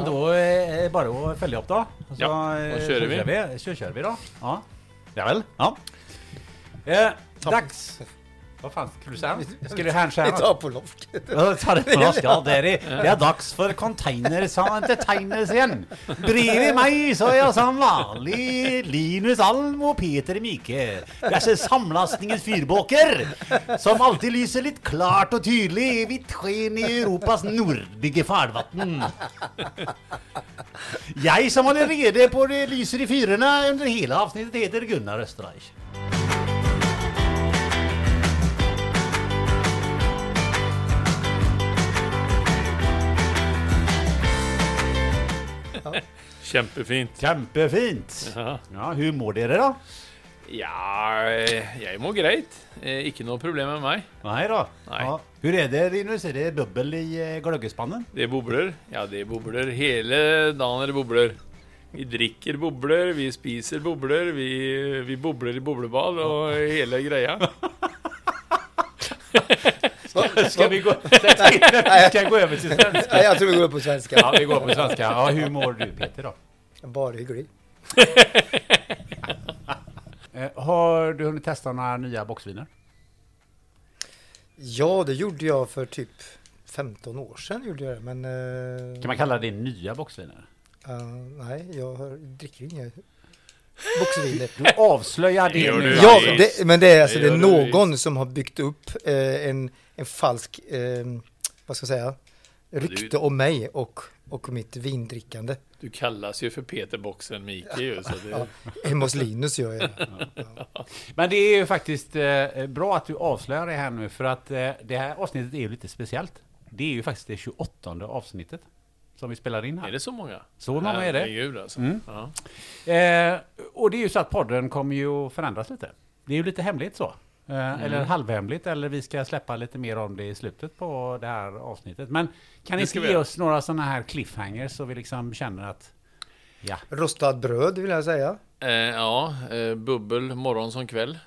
Men då eh, är det bara att följa upp då. Så, Ja, eh, då kör så vi. Så kör vi då. Ja. Ja väl? Ja. Eh, dags. Vad fan skulle du säga? Skulle du här Vi tar på loft. Ja, det på norska. Det är, det är dags för container som entertainers igen. Bredvid mig så är jag som vanlig Linus Alm och Peter Mike. Dessa samlastningens fyrbåker som alltid lyser lite klart och tydligt i vitt sken i Europas nordliga farvatten. Jag som håller rede på det lyser i fyrorna under hela avsnittet heter Gunnar Österreich. Kämpefint. Kämpefint! Ja, Ja, hur mår det då? ja eh, jag mår grejt. Eh, Icke något problem med mig. Nej då. Nej. Ja. Hur är det? Är det bubbel i eh, glöggespannen? Det bubblor. Ja, det bubblor. Hela dagen är det bubblor. Vi dricker bubblor, vi spiser bubblor, vi, vi bubblar i bubblebad och hela grejen. Ska vi gå, ska jag gå över till svenska? Jag tror vi går på svenska. Ja, vi går på svenska. Ja, hur mår du Peter då? Bara hygglig. Eh, har du hunnit testa några nya boxviner? Ja, det gjorde jag för typ 15 år sedan. Gjorde jag det, men... eh, Kan man kalla det nya boxviner? eh, nej, jag har- dricker inga boxviner. Du avslöjar det nu. Ja, det, men det är alltså Det det är någon som har byggt upp eh, en, en falsk, eh, vad ska jag säga, rykte om mig och, och mitt vindrickande. Du kallas ju för Peter Boxen Mike ju, så det... Hemma hos Linus gör jag det. Men det är ju faktiskt eh, bra att du avslöjar det här nu för att eh, det här avsnittet är ju lite speciellt. Det är ju faktiskt det 28 avsnittet som vi spelar in här. Är det så många? Så många är det. Herregud alltså. Mm. Ja. Eh, och det är ju så att podden kommer ju att förändras lite. Det är ju lite hemligt så. Eh, Eller halvhemligt, eller vi ska släppa lite mer om det i slutet på det här avsnittet. Men kan ni inte ge oss några sådana här cliffhangers så vi liksom känner att... Ja. Rostad bröd vill jag säga. Eh, ja, eh, bubbel morgon som kväll.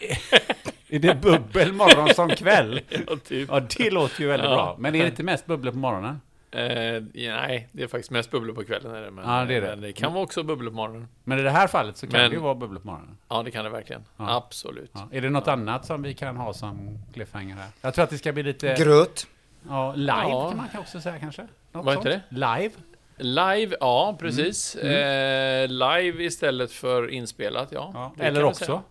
Är det bubbel morgon som kväll? Ja, typ. Ja, det låter ju väldigt Ja. bra. Men är det inte mest bubblor på morgonen? Eh, ja, nej, det är faktiskt mest bubblor på kvällen. Är det, men, Ja, det är det. men det kan vara också bubblor på morgonen. Men i det här fallet så kan Men- det ju vara bubblor på morgonen. Ja, det kan det verkligen. Ja. Absolut. Ja. Är det något annat som vi kan ha som cliffhanger här? Jag tror att det ska bli lite... Gröt. Ja, live Ja. kan man kan också säga kanske? Något Vad heter sånt. Live? Live, ja precis. Mm. Eh, live istället för inspelat, ja. Ja. Det Eller också?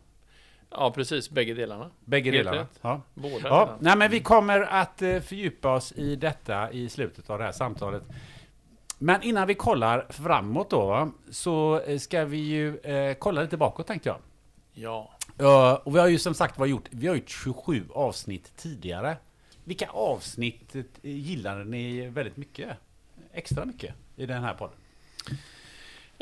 Ja, precis. Bägge delarna. Bägge Helt delarna? rätt. Ja. Båda Ja, delarna. nej men vi kommer att eh, fördjupa oss i detta i slutet av det här samtalet. Men innan vi kollar framåt då, va, så eh, ska vi ju eh, kolla lite bakåt tänkte jag. Ja. Ja, och vi har ju som sagt var gjort, vi har gjort 27 avsnitt tidigare. Vilka avsnitt gillade ni väldigt mycket? Extra mycket i den här podden?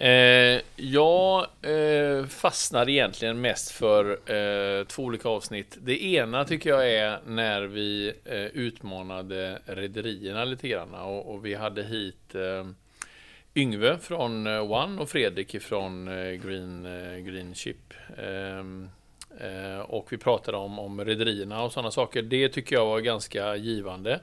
Eh, jag eh, fastnar egentligen mest för eh, två olika avsnitt. Det ena tycker jag är när vi eh, utmanade rederierna lite grann och, och vi hade hit eh, Yngve från eh, One och Fredrik från eh, Green, eh, Green Ship. Ehm, eh, och vi pratade om, om rederierna och sådana saker. Det tycker jag var ganska givande.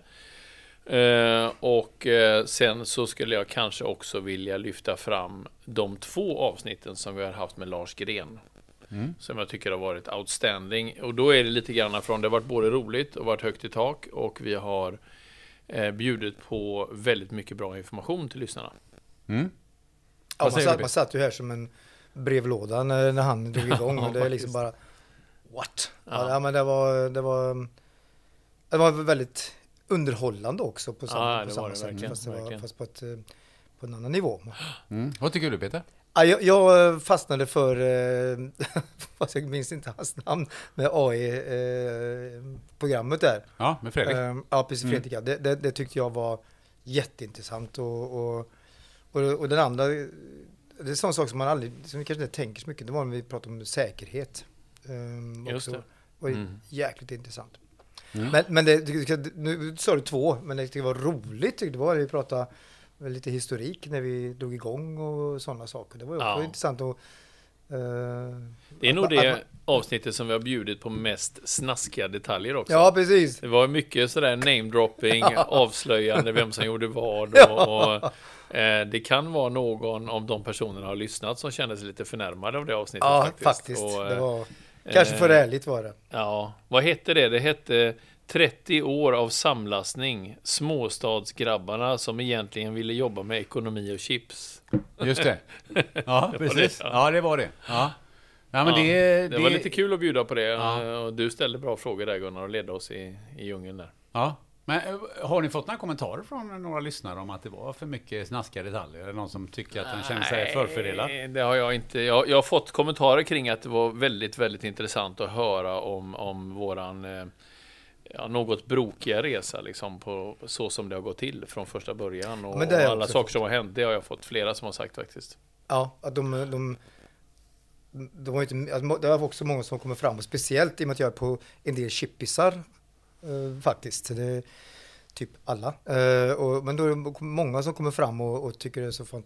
Eh, och eh, sen så skulle jag kanske också vilja lyfta fram de två avsnitten som vi har haft med Lars Gren. Mm. Som jag tycker har varit outstanding. Och då är det lite grann från, det har varit både roligt och varit högt i tak och vi har eh, bjudit på väldigt mycket bra information till lyssnarna. Mm. Ja, man, satt, du? man satt ju här som en brevlåda när, när han drog igång. Ja, och det är liksom bara... What? Ja. Ja, men det var, det var... Det var väldigt underhållande också på samma, Ja, på samma var det sätt. verkligen, fast, det var, fast på, ett, eh, på en annan nivå. Mm. Vad tycker du Peter? Ja, jag, jag fastnade för, eh, fast jag minns inte hans namn, med AI-programmet där. Ja, med Fredrik? Eh, ja, precis. Mm. Fredrik, ja. det, det, det tyckte jag var jätteintressant. Och, och, och, och den andra, det är sån sak som man aldrig, som vi kanske inte tänker så mycket, det var när vi pratade om säkerhet. Um, Just det. var Mm. jäkligt intressant. Mm. Men, men det, nu sa du två, men det var roligt tyckte jag vi pratade lite historik när vi drog igång och sådana saker. Det var ju också Ja. intressant att Det är nog det avsnittet som vi har bjudit på mest snaskiga detaljer också. Ja, precis. Det var mycket sådär namedropping, avslöjande vem som gjorde vad. Och, och, eh, det kan vara någon av de personerna har lyssnat som kände sig lite förnärmade av det avsnittet. Ja, faktiskt. faktiskt. Och, det eh, var kanske för eh, ärligt var det. Ja, vad hette det? Det hette 30 år av samlastning. Småstadsgrabbarna som egentligen ville jobba med ekonomi och chips. Just det. Ja, precis. det, ja. Ja, det var det. Ja. Ja, men Ja, det, Det var lite kul att bjuda på det. Du ställde bra frågor där Gunnar och ledde oss i, i djungeln där. Ja. Men eh, har ni fått några kommentarer från några lyssnare om att det var för mycket snaskiga detaljer? Det någon som tycker att den känner sig förfördelad? Nej, det har jag inte. Jag, jag har fått kommentarer kring att det var väldigt, väldigt intressant att höra om, om våran eh, ja, något brokiga resa liksom på så som det har gått till från första början och, har och alla saker fått. som har hänt. Det har jag fått flera som har sagt faktiskt. Ja, att de, de, de ju inte, det var också många som kommer fram, och speciellt i och med att jag är på en del chippisar eh, faktiskt. Det är typ alla. Eh, och, men då är det många som kommer fram och, och tycker det är så fan,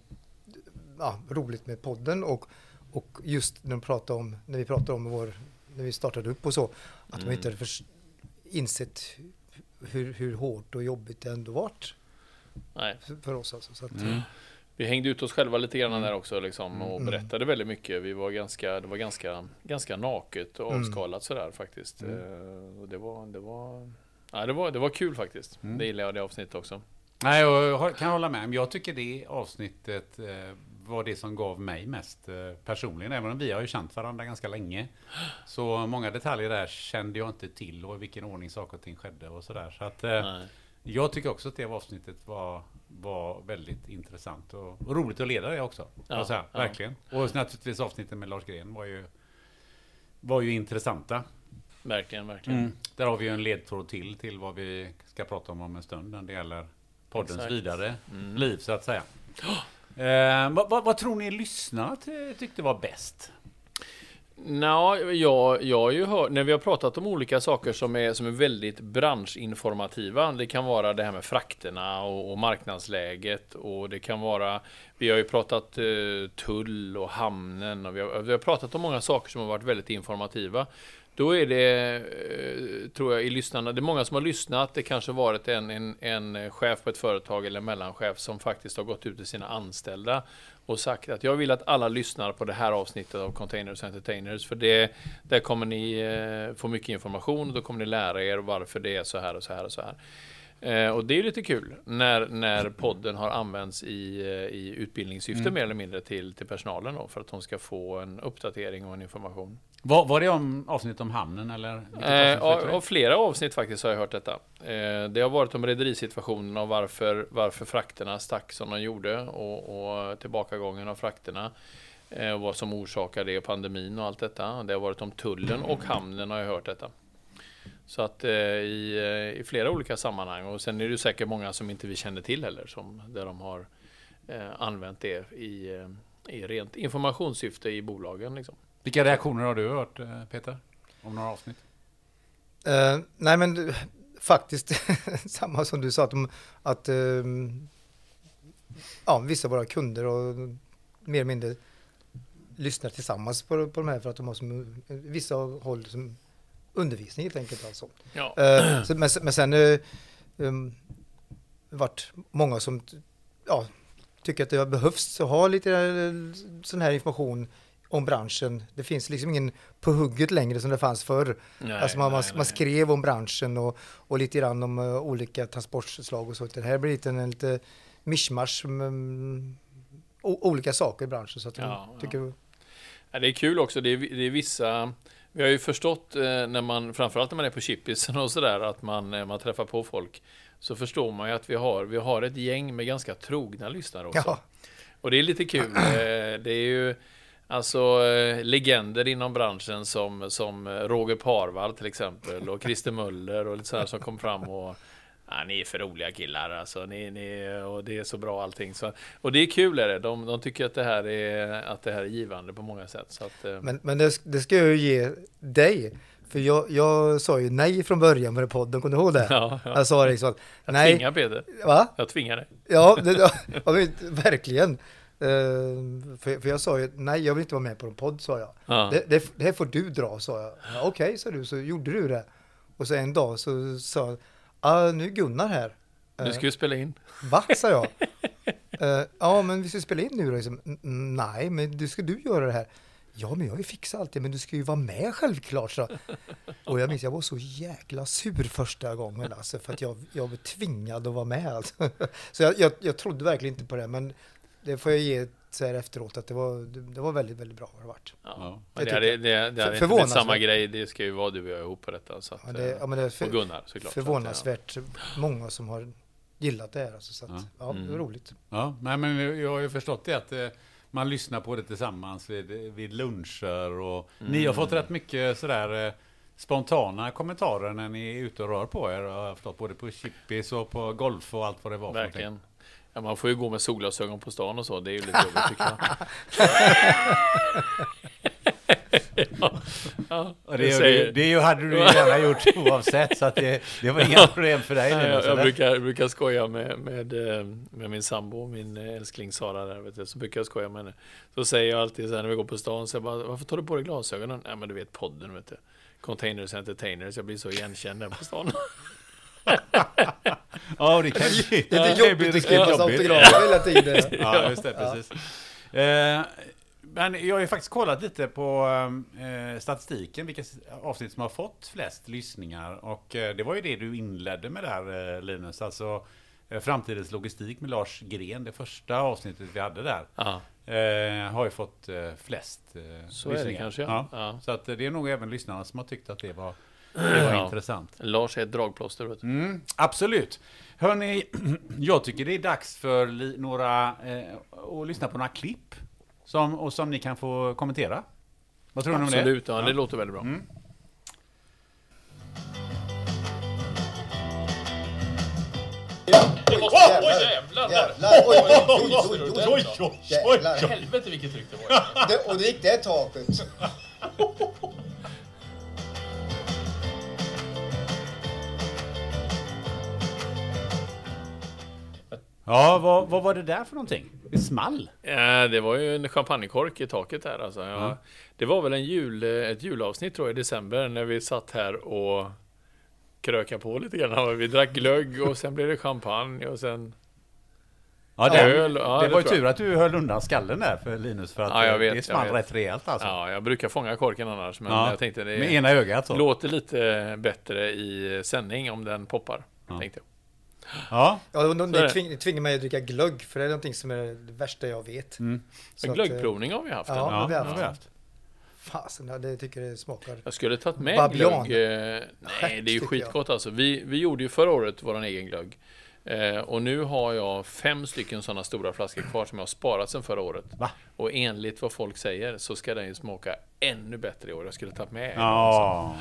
ja, roligt med podden och, och just när, de pratar om, när vi pratar om vår, när vi startade upp och så, att Mm. de inte hade insett hur, hur hårt och jobbigt det ändå varit Nej. för, för oss. Alltså. Så att, Mm. Vi hängde ut oss själva lite grann där också liksom, och Mm. berättade väldigt mycket. Vi var ganska, det var ganska, ganska naket och Mm. avskalat sådär faktiskt. Mm. Eh, och det var, det var, ja, det var, det var kul faktiskt. Mm. Det gillade jag det avsnittet också. Nej, jag kan hålla med. Jag tycker det avsnittet eh, var det som gav mig mest eh, personligen. Även om vi har ju känt varandra ganska länge. Så många detaljer där kände jag inte till och i vilken ordning saker och ting skedde och sådär. Så att Nej. Jag tycker också att det avsnittet var, var väldigt intressant och, och roligt att leda det också. Ja, säga, ja. Verkligen. Och naturligtvis avsnittet med Lars Gren var ju, var ju intressanta. Verkligen, verkligen. Där har vi ju en ledtråd till till vad vi ska prata om om en stund när det gäller poddens Exakt. vidare Mm. liv så att säga. Eh, vad, vad, vad tror ni lyssnarna ty- tyckte var bäst? Nå, jag, jag har ju hört, när vi har pratat om olika saker som är, som är väldigt branschinformativa. Det kan vara det här med frakterna och, och marknadsläget och det kan vara, vi har ju pratat eh, tull och hamnen och vi har, vi har pratat om många saker som har varit väldigt informativa. Då är det, eh, tror jag, i lyssnarna, det är många som har lyssnat. Det kanske varit en, en, en chef på ett företag eller en mellanchef som faktiskt har gått ut till sina anställda och sagt att jag vill att alla lyssnar på det här avsnittet av Containers Entertainers för det, där kommer ni eh, få mycket information och då kommer ni lära er varför det är så här och så här och så här. Eh, och det är lite kul när, när podden har använts i, eh, i utbildningssyfte Mm. mer eller mindre till, till personalen då, för att de ska få en uppdatering och en information. Var, var det om avsnitt om hamnen eller? Eh, av, av flera avsnitt faktiskt har jag hört detta. Eh, det har varit om rederisituationen och varför, varför frakterna stack som de gjorde och, och tillbakagången av frakterna. Eh, och vad som orsakar det, pandemin och allt detta. Det har varit om tullen och hamnen har jag hört detta. Så att eh, i, eh, i flera olika sammanhang och sen är det säkert många som inte vi känner till heller som där de har eh, använt det i, eh, i rent informationssyfte i bolagen liksom. Vilka reaktioner har du hört eh, Peter? Om några avsnitt? Eh, nej men faktiskt samma som du sa att, de, att ehm, ja, vissa av våra kunder och mer eller mindre lyssnar tillsammans på, på de här för att de har som, vissa håll som undervisning helt enkelt alltså. Ja. Eh, så, men, men sen uh, um, vart många som ja, tycker att det behövs att ha lite sån här information om branschen. Det finns liksom ingen på hugget längre som det fanns förr. Nej, alltså man, nej, man skrev om branschen och, och lite grann om uh, olika transportslag och så. Det här blir lite en lite mischmasch med um, olika saker i branschen. Så att Ja, tycker, Ja, det är kul också. Det är, det är vissa... Vi har ju förstått eh, när man, framförallt när man är på chippisen och sådär, att man, eh, man träffar på folk. Så förstår man ju att vi har, vi har ett gäng med ganska trogna lyssnare också. ja, Och det är lite kul. Det är ju alltså eh, legender inom branschen som, som Roger Parvall till exempel och Christer Möller och lite sådär som kom fram och Ja, ni är för roliga killar alltså. Ni, ni, och det är så bra allting. Så, och det är kul är det. De, de tycker att det, här är, att det här är givande på många sätt. Så att, eh, men, men det, det ska jag ju ge dig. För jag, jag sa ju nej från början med podden, kommer du ihåg det? ja, ja. Jag sa liksom, Jag nej, tvingar Peter. va? Jag tvingar dig. Ja, det, ja, verkligen. För, för jag sa ju, nej jag vill inte vara med på en podd, sa jag. Ja. Det, det, det här får du dra, sa jag. Ja, Okej, sa du, så gjorde du det. Och så en dag så sa jag, ah, nu är Gunnar här. Eh, ska ju spela in. Va, sa jag. Eh, ja, men vi ska spela in nu då. Liksom. "N- n- Nej, men du ska du göra det här. Ja, men jag har ju fixat allt det, men du ska ju vara med självklart. Så. Och jag minns, jag var så jäkla sur första gången alltså, för att jag, jag var tvingad att vara med. Alltså. Så jag, jag, jag trodde verkligen inte på det, men det får jag ge så här efteråt att det var, det, det var väldigt, väldigt bra. Har det varit. Ja. Ja. Men Det det hade, det, det hade inte blivit Förvånansvärt. samma grej. Det ska ju vara du och jag ihop på detta. Så att, Ja, det, eh, ja, men det är och för, Gunnar såklart. förvånansvärt många som har gillat det här. Alltså, så att, Ja. ja. det Mm. var roligt. Ja, nej, men jag har ju förstått det att eh, man lyssnar på det tillsammans vid, vid luncher och ni har fått rätt mycket sådär eh, spontana kommentarer när ni är ute och rör på er. Har jag förstått, både på chippis och på golf och allt vad det var. för. Verkligen. Ja, man får ju gå med solglasögon på stan och så. Det är ju lite jobbigt tycker jag. ja, ja, det det, säger- det, det hade du gärna gjort oavsett, så att det, det var inga problem för dig. Nej, jag, jag, brukar, jag brukar skoja med, med, eh, med min sambo, min eh, älskling Sara där, vet du, så brukar jag skoja med henne. Så säger jag alltid så här när vi går på stan, så jag bara, varför tar du på dig glasögonen? Nej men du vet podden, vet du. Containers Entertainers, jag blir så igenkänd där på stan. Ja, det kan ju... Det är ja, inte det jobbigt att skriva autografer hela tiden. Ja, just det, precis. Eh, men jag har ju faktiskt kollat lite på eh, statistiken, vilka avsnitt som har fått flest lyssningar. Och eh, det var ju det du inledde med där, eh, Linus. Alltså eh, Framtidens logistik med Lars Gren, det första avsnittet vi hade där. Ja, Eh, har ju fått eh, flest eh, så är det lyssningar. kanske. Ja. Ja. Ja. Så att det är nog även lyssnarna som har tyckt att det var, det var Ja. intressant. Lars är ett dragplåster, vet du. Mm, absolut. Hörni, jag tycker det är dags för några, eh, att lyssna på några klipp. Som, och som ni kan få kommentera. Vad tror ni om det? Absolut, ja, det låter väldigt bra. Mm. Det måste... Oj, jävlar! Jävlar, oj, oj, oj, oj, oj, Jävlar. Helvete vilket tryck det var. Och det gick det taket. Ja, vad, vad var det där för någonting? Det small. Ja, det var ju en champagnekork i taket där alltså. Ja, Ja. Det var väl en jul, ett julavsnitt tror jag i december när vi satt här och kröka på lite grann. Vi drack glögg och sen blev det champagne och sen Ja, det, öl. Ja, det var ju jag. tur att du höll undan skallen där för Linus. För att Ja, jag eh, vet, det jag small rätt rejält alltså. Ja, jag brukar fånga korken annars, men Ja, jag tänkte det Med ena ögat så. låter lite bättre i sändning om den poppar. Ja. Tänkte jag. Ja, Ja, de, de, de det. tving, tvingar mig att dricka glögg, för det är någonting som är det värsta jag vet. Mm. Men glöggprovning har vi haft. ja. eller? har vi haft. haft. Fasen, ja, det tycker det smakar. Jag skulle tagit med Babian. glögg. Eh, nej, det är ju skitgott alltså. Vi, vi gjorde ju förra året vår egen glögg. Eh, och nu har jag fem stycken sådana stora flaskor kvar som jag har sparat sedan förra året. Va? Och enligt vad folk säger så ska den ju smaka ännu bättre i år. Jag skulle tagit med en, alltså. Ja.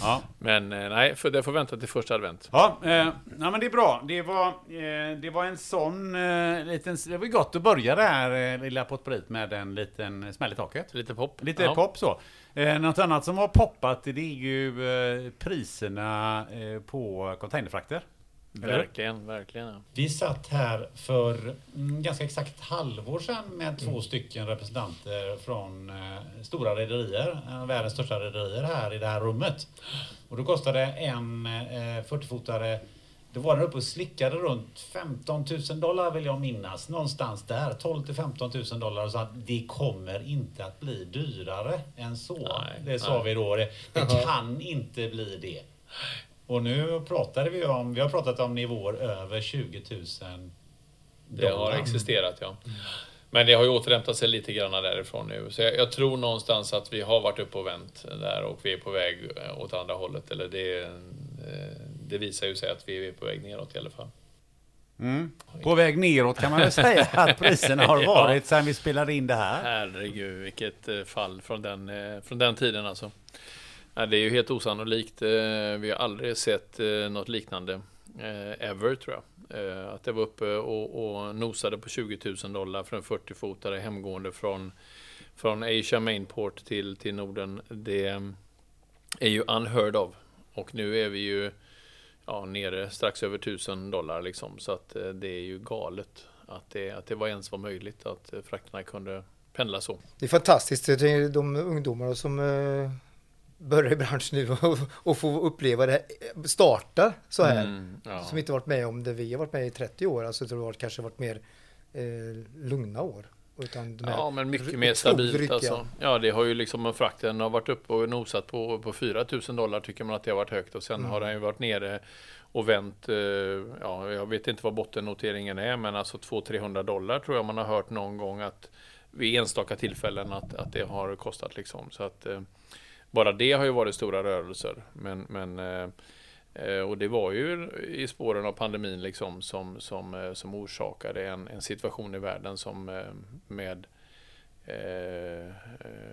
ja. Men eh, nej, för det får vänta till första advent. Ja, eh, ja, men det är bra. Det var, eh, det var en sån eh, liten... Det var gott att börja det här lilla potpurrit med en liten smäll i taket. Lite pop. Lite Ja. pop så. Eh, något annat som har poppat det är ju priserna på containerfrakter. Verkligen, verkligen. Ja. Vi satt här för mm, ganska exakt halvår sedan med två stycken representanter från eh, stora rederier, eh, världens största rederier här i det här rummet. Och då kostade en eh, 40-fotare, då var den uppe och slickade runt 15 000 dollar vill jag minnas, någonstans där, 12 till 15 000 dollar. Och sa att det kommer inte att bli dyrare än så. Nej, det sa nej. vi då, det, det kan inte bli det. Och nu pratade vi om, vi har pratat om nivåer över 20 000 Det har dollar. existerat, ja. Men det har ju återhämtat sig lite grann därifrån nu. Så jag, jag tror någonstans att vi har varit uppe och vänt där och vi är på väg eh, åt andra hållet. Eller det, eh, det visar ju sig att vi är på väg neråt i alla fall. Mm. På väg neråt kan man väl säga att priserna har Ja. varit sedan vi spelade in det här. Herregud, vilket eh, fall från den, från den tiden alltså. Ja, Det är ju helt osannolikt. Eh, vi har aldrig sett eh, något liknande. Eh, ever, tror jag. Att det var uppe och, och nosade på 20 000 dollar för en 40-fotare hemgående från, från Asia Mainport till, till Norden. Det är ju unheard of. Och nu är vi ju ja, nere strax över 1000 dollar liksom. Så att det är ju galet att det, att det var ens var möjligt att frakterna kunde pendla så. Det är fantastiskt. De ungdomar som börjar i branschen nu och, och får uppleva det här, starta så här. Mm, ja. Som inte varit med om det vi har varit med i 30 år. Alltså det har varit, kanske varit mer eh, lugna år. Ja, men mycket mer stabilt alltså. Ja, det har ju liksom, frakten har varit uppe och nosat på, på 4 000 dollar tycker man att det har varit högt och sen Mm. har den ju varit nere och vänt, eh, ja, jag vet inte vad bottennoteringen är, men alltså 200-300 dollar tror jag man har hört någon gång att vid enstaka tillfällen att, att det har kostat liksom. Så att eh, bara det har ju varit stora rörelser. Men, men eh, eh, och det var ju i spåren av pandemin liksom som, som, eh, som orsakade en, en situation i världen som med eh,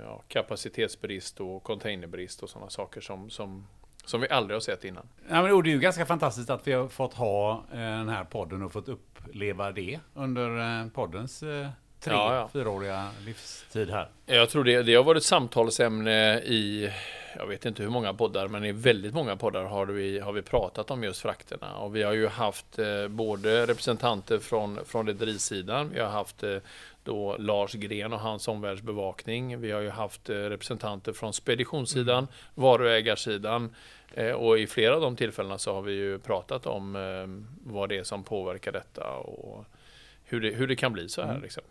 ja, kapacitetsbrist och containerbrist och sådana saker som, som, som vi aldrig har sett innan. Ja, men det är ju ganska fantastiskt att vi har fått ha den här podden och fått uppleva det under poddens eh, tre, Ja, ja. fyraåriga livstid här. Jag tror det, det har varit samtalsämne i, jag vet inte hur många poddar, men i väldigt många poddar har vi, har vi pratat om just frakterna. Och vi har ju haft eh, både representanter från, från rederisidan, vi har haft eh, då Lars Gren och hans omvärldsbevakning. Vi har ju haft eh, representanter från speditionssidan, varuägarsidan. Eh, och i flera av de tillfällena så har vi ju pratat om eh, vad det är som påverkar detta och hur det, hur det kan bli så här. Liksom.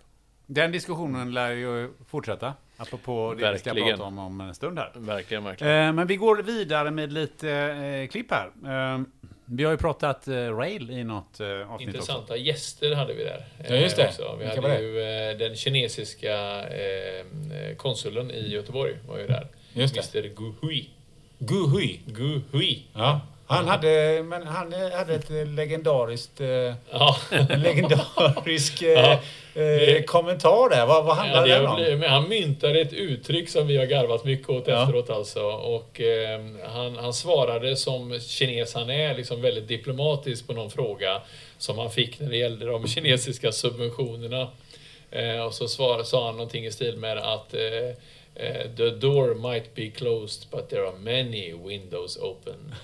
Den diskussionen lär ju fortsätta, apropå det vi ska Verkligen. prata om om en stund här. Verkligen, verkligen. Eh, men vi går vidare med lite eh, klipp här. Eh, vi har ju pratat rail i något avsnitt också. Intressanta gäster hade vi där. Ja, just det. Också. Vi Vilka hade ju den kinesiska konsuln i Göteborg var ju där. Just det. Mr Gu Hui. Gu Hui. Gu Hui. Ja. Han hade, men han hade ett eh, legendariskt, eh, Ja. en legendarisk eh, Ja, eh, det- kommentar där. Vad, vad Ja, handlade det den om? han myntade ett uttryck som vi har garvat mycket åt Ja. efteråt alltså. Och eh, han, han svarade som kines han är, liksom väldigt diplomatiskt på någon fråga som han fick när det gällde de kinesiska subventionerna. Eh, och så svarade, sa han någonting i stil med att eh, eh, The door might be closed but there are many windows open.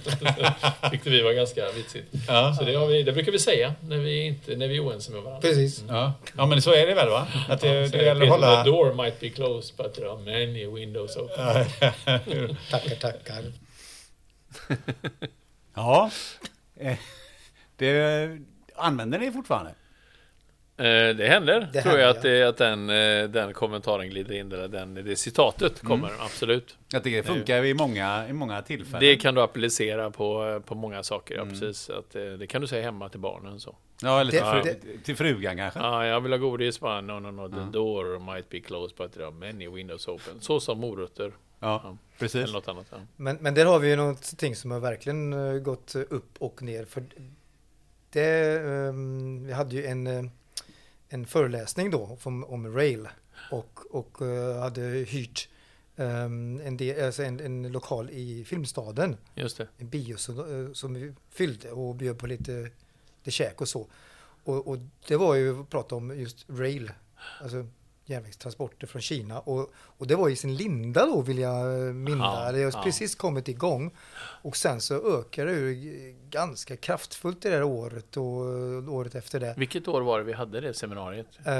Tyckte vi var ganska vitsigt. Ja. Så det, har vi, det brukar vi säga när vi, inte, när vi är oense med varandra. Precis. Ja. ja, men så är det väl va? Att det, det Säger gäller att hålla... The door might be closed but there are many windows open. Tackar, tackar. Ja. Eh, det använder ni fortfarande? Eh, det händer, Det tror jag, händer, att, det, att den, eh, den kommentaren glider in, eller den, det citatet kommer, absolut. Jag tycker det funkar i många, i många tillfällen. Det kan du applicera på, på många saker, ja, Mm. precis. Att, eh, det kan du säga hemma till barnen. så. Ja, eller till, Det- fru, till frugan kanske. Ja, jag vill ha godis, bara no, no, no, the door might be closed but there are many windows open. Så som morötter, Ja, precis. eller något annat. Ja. Men, men där har vi ju någonting som har verkligen eh, gått upp och ner. För det, ehm, vi hade ju en, eh, en föreläsning då om, om rail och, och eh, hade hyrt ehm, en, del, alltså en, en lokal i Filmstaden, Just det. en bio som, eh, som vi fyllde och bjöd på lite, lite käk och så. Och, och det var ju att prata om just rail, alltså järnvägstransporter från Kina. Och, och det var i sin linda då vill jag minna. Ja, det har ja. precis kommit igång. Och sen så ökar det ju ganska kraftfullt det där året och året efter det. Vilket år var det vi hade det seminariet? Eh,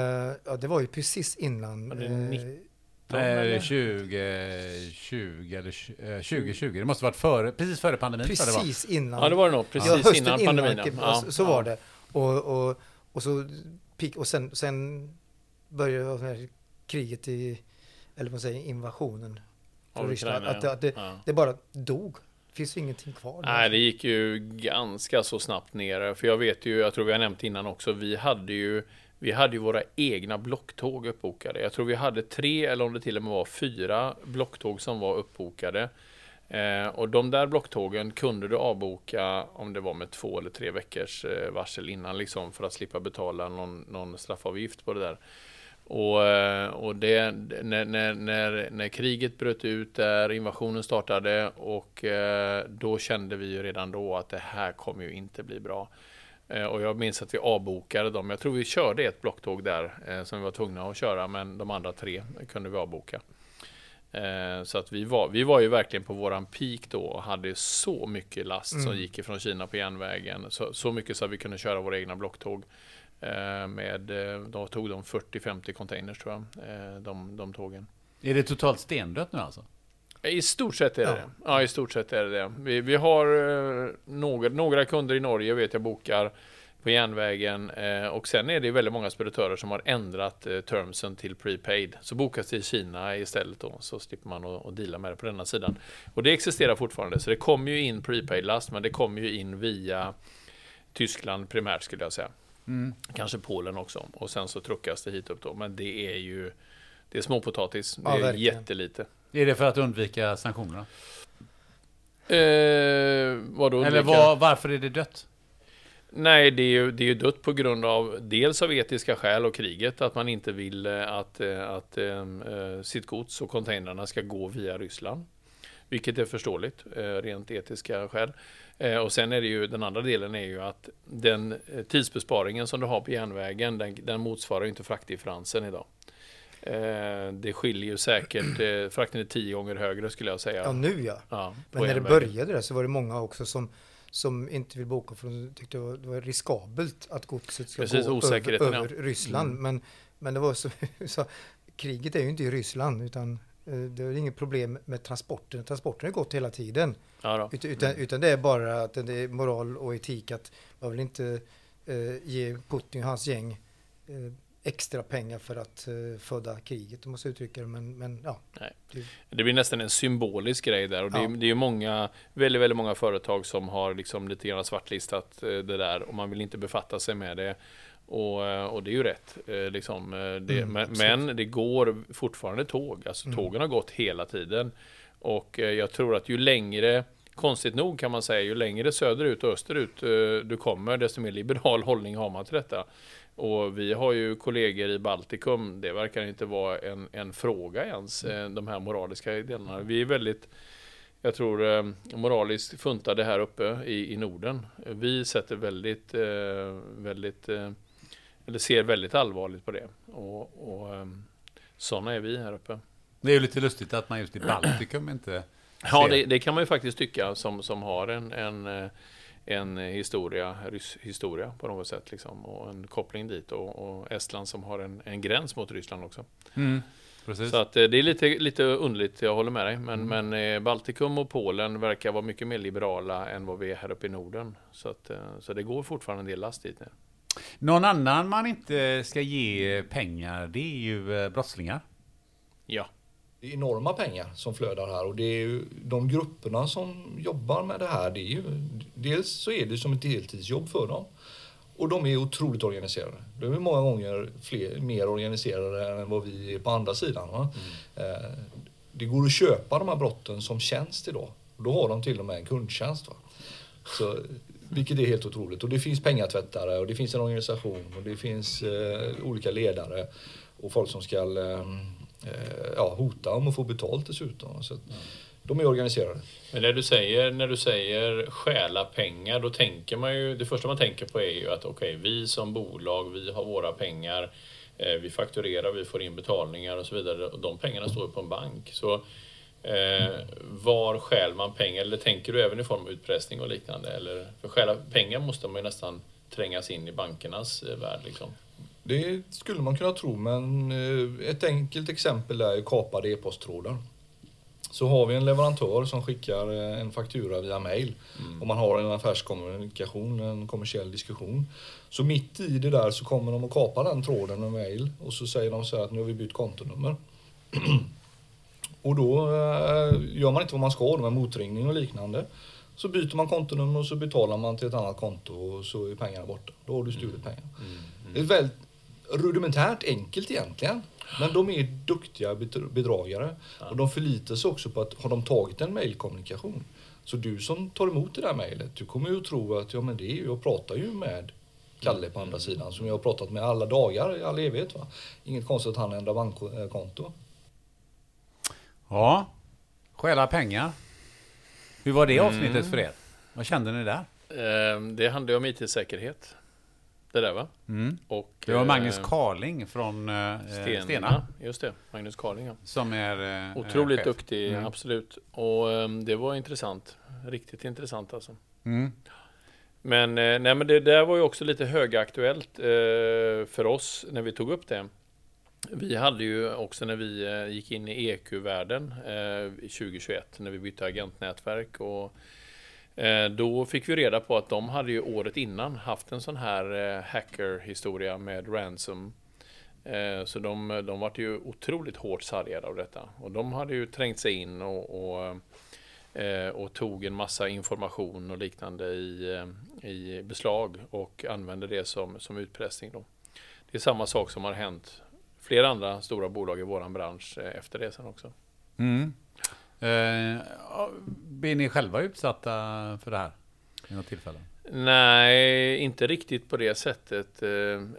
ja, det var ju precis innan. Var det eh, 19? Eh, eller? 2020 eller tj- eh, 2020. Det måste varit före, precis före pandemin. precis innan. Ja, det var det nog. Precis Ja, hösten innan pandemin. Kim- ja. så, så Ja. var det. Och, och, och, så, och sen, sen började kriget i, eller vad man säger, invasionen. Av Ryssland. Att, att det, Ja. det bara dog. Det finns ju ingenting kvar. Nej, det gick ju ganska så snabbt ner. För jag vet ju, jag tror vi har nämnt innan också, vi hade ju vi hade ju våra egna blocktåg uppbokade. Jag tror vi hade tre eller om det till och med var fyra blocktåg som var uppbokade. Eh, och de där blocktågen kunde du avboka om det var med två eller tre veckors eh, varsel innan liksom för att slippa betala någon, någon straffavgift på det där. Och, eh, och det, när, när, när, när kriget bröt ut där, invasionen startade och eh, då kände vi ju redan då att det här kommer ju inte bli bra. Eh, och jag minns att vi avbokade dem. Jag tror vi körde ett blocktåg där som vi var tvungna att köra, men de andra tre kunde vi avboka. Så att vi var, vi var ju verkligen på våran peak då och hade så mycket last som Mm. gick ifrån Kina på järnvägen. Så, så mycket så att vi kunde köra våra egna blocktåg. Eh, med, eh, då tog de 40-50 containers tror jag, eh, de, de tågen. Är det totalt stendött nu alltså? I stort sett är det Ja. det. Ja, i stort sett är det det. Vi, vi har några, några kunder i Norge vet jag bokar på järnvägen och sen är det väldigt många speditörer som har ändrat termsen till prepaid. Så bokas det i Kina istället då, så slipper man att, att deala med det på denna sidan. Och det existerar fortfarande, så det kommer ju in prepaid-last, men det kommer ju in via Tyskland primärt skulle jag säga. Kanske Polen också. Och sen så truckas det hit upp då. Men det är ju det är småpotatis. Det Ja, är verkligen. jättelite. Är det för att undvika sanktionerna? Eh, vadå Eller var, varför är det dött? Nej, det är, ju, det är ju dött på grund av dels av etiska skäl och kriget. Att man inte vill eh, att, eh, att eh, sitt gods och containrarna ska gå via Ryssland. Vilket är förståeligt, rent etiska skäl. Eh, och sen är det ju, den andra delen är ju att den eh, tidsbesparingen som du har på järnvägen, den, den motsvarar inte fraktdifferensen idag. Eh, det skiljer ju säkert, frakten är tio gånger högre skulle jag säga. Ja, nu ja. Ja, Men när det järnvägen. började där så var det många också som, som inte vill boka för de tyckte det var, det var riskabelt att godset ska Precis, gå osäkerheten, över, ja. över Ryssland. Mm. Men, men det var så, så, kriget är ju inte i Ryssland utan det är inget problem med transporten. Transporten har gått hela tiden. Ja. Utan, utan, utan det är bara att det är moral och etik att man vill inte eh, ge Putin och hans gäng eh, extra pengar för att eh, föda kriget, om man ska uttrycka det. Men, men ja, Nej. det, blir nästan en symbolisk grej där och det är, Ja. det är många, väldigt, väldigt många företag som har liksom lite grann svartlistat eh, det där och man vill inte befatta sig med det. Och, eh, och det är ju rätt. eh, Liksom, eh, det, Mm, men, men det går fortfarande tåg. Alltså Mm. tågen har gått hela tiden. Och jag tror att ju längre, konstigt nog kan man säga, ju längre söderut och österut du kommer, desto mer liberal hållning har man till detta. Och vi har ju kollegor i Baltikum, det verkar inte vara en, en fråga ens, eh, de här moraliska delarna. Vi är väldigt, jag tror, moraliskt funtade här uppe i, i Norden. Vi sätter väldigt, väldigt, eller ser väldigt allvarligt på det. Och, och eh, sådana är vi här uppe. Det är ju lite lustigt att man just i Baltikum inte... Ja, det, det kan man ju faktiskt tycka som, som har en, en, eh, en historia, rysk historia på något sätt liksom, och en koppling dit och, och Estland som har en, en gräns mot Ryssland också. Mm, precis. Så att eh, det är lite, lite underligt, jag håller med dig. Men, men eh, Baltikum och Polen verkar vara mycket mer liberala än vad vi är här uppe i Norden. Så, att, så det går fortfarande en del last dit nu. Någon annan man inte ska ge pengar, det är ju eh, brottslingar. Ja, Det är enorma pengar som flödar här och det är ju de grupperna som jobbar med det här. Det är ju, dels så är det som ett heltidsjobb för dem och de är otroligt organiserade. De är många gånger fler, mer organiserade än vad vi är på andra sidan. Va? Eh, Det går att köpa de här brotten som tjänst idag. Då har de till och med en kundtjänst. Va? Så, vilket är helt otroligt. Och det finns pengatvättare och det finns en organisation och det finns eh, olika ledare och folk som ska eh, eh, ja, hota om att få betalt dessutom. Så att, De är organiserade. Men när du säger, när du säger stjäla pengar, då tänker man ju, det första man tänker på är ju att okej, vi som bolag, vi har våra pengar, eh, vi fakturerar, vi får in betalningar och så vidare. Och de pengarna står ju på en bank. Så eh, var stjäl man pengar? Eller tänker du även i form av utpressning och liknande? Eller, för stjäla pengar måste man ju nästan trängas in i bankernas eh, värld liksom. Det skulle man kunna tro, men eh, ett enkelt exempel är kapade e-posttrådar. Så har vi en leverantör som skickar eh, en faktura via mail och man har en affärskommunikation, en kommersiell diskussion. Så mitt i det där så kommer de att kapa den tråden med mail och så säger de så här att nu har vi bytt kontonummer. och då eh, gör man inte vad man ska med motringning och liknande. Så byter man kontonummer och så betalar man till ett annat konto och så är pengarna borta. Då har du stulit pengar. Det är väldigt rudimentärt enkelt egentligen. Men de är duktiga bedr- bedragare. Och de förlitar sig också på att har de tagit en mejlkommunikation så du som tar emot det där mejlet, du kommer ju att tro att ja, men det är, ju- jag pratar ju med Kalle på andra sidan som jag har pratat med alla dagar i all evighet. Va? Inget konstigt att han ändrar bankkonto. Ja, stjäla pengar. Hur var det avsnittet för er? Vad kände ni där? Eh, det handlar ju om IT-säkerhet. Det där va? Mm. Och, Det var Magnus eh, Carling från eh, Stena. Stena. Just det, Magnus Carling ja. Som är eh, Otroligt chef. duktig, Mm. absolut. Och ehm, det var intressant. Riktigt intressant alltså. Mm. Men, eh, nej, men det där var ju också lite högaktuellt för oss när vi tog upp det. Vi hade ju också när vi eh, gick in i EQ-världen 2021 eh, när vi bytte agentnätverk och eh, då fick vi reda på att de hade ju året innan haft en sån här hackerhistoria hacker-historia med ransom. Så de, de var ju otroligt hårt sargade av detta och de hade ju trängt sig in och, och och tog en massa information och liknande i, i beslag och använde det som, som utpressning. Då. Det är samma sak som har hänt flera andra stora bolag i våran bransch eh, efter det sen också. Mm. Eh, blir ni själva utsatta för det här? I något tillfälle? Nej, inte riktigt på det sättet. Eh,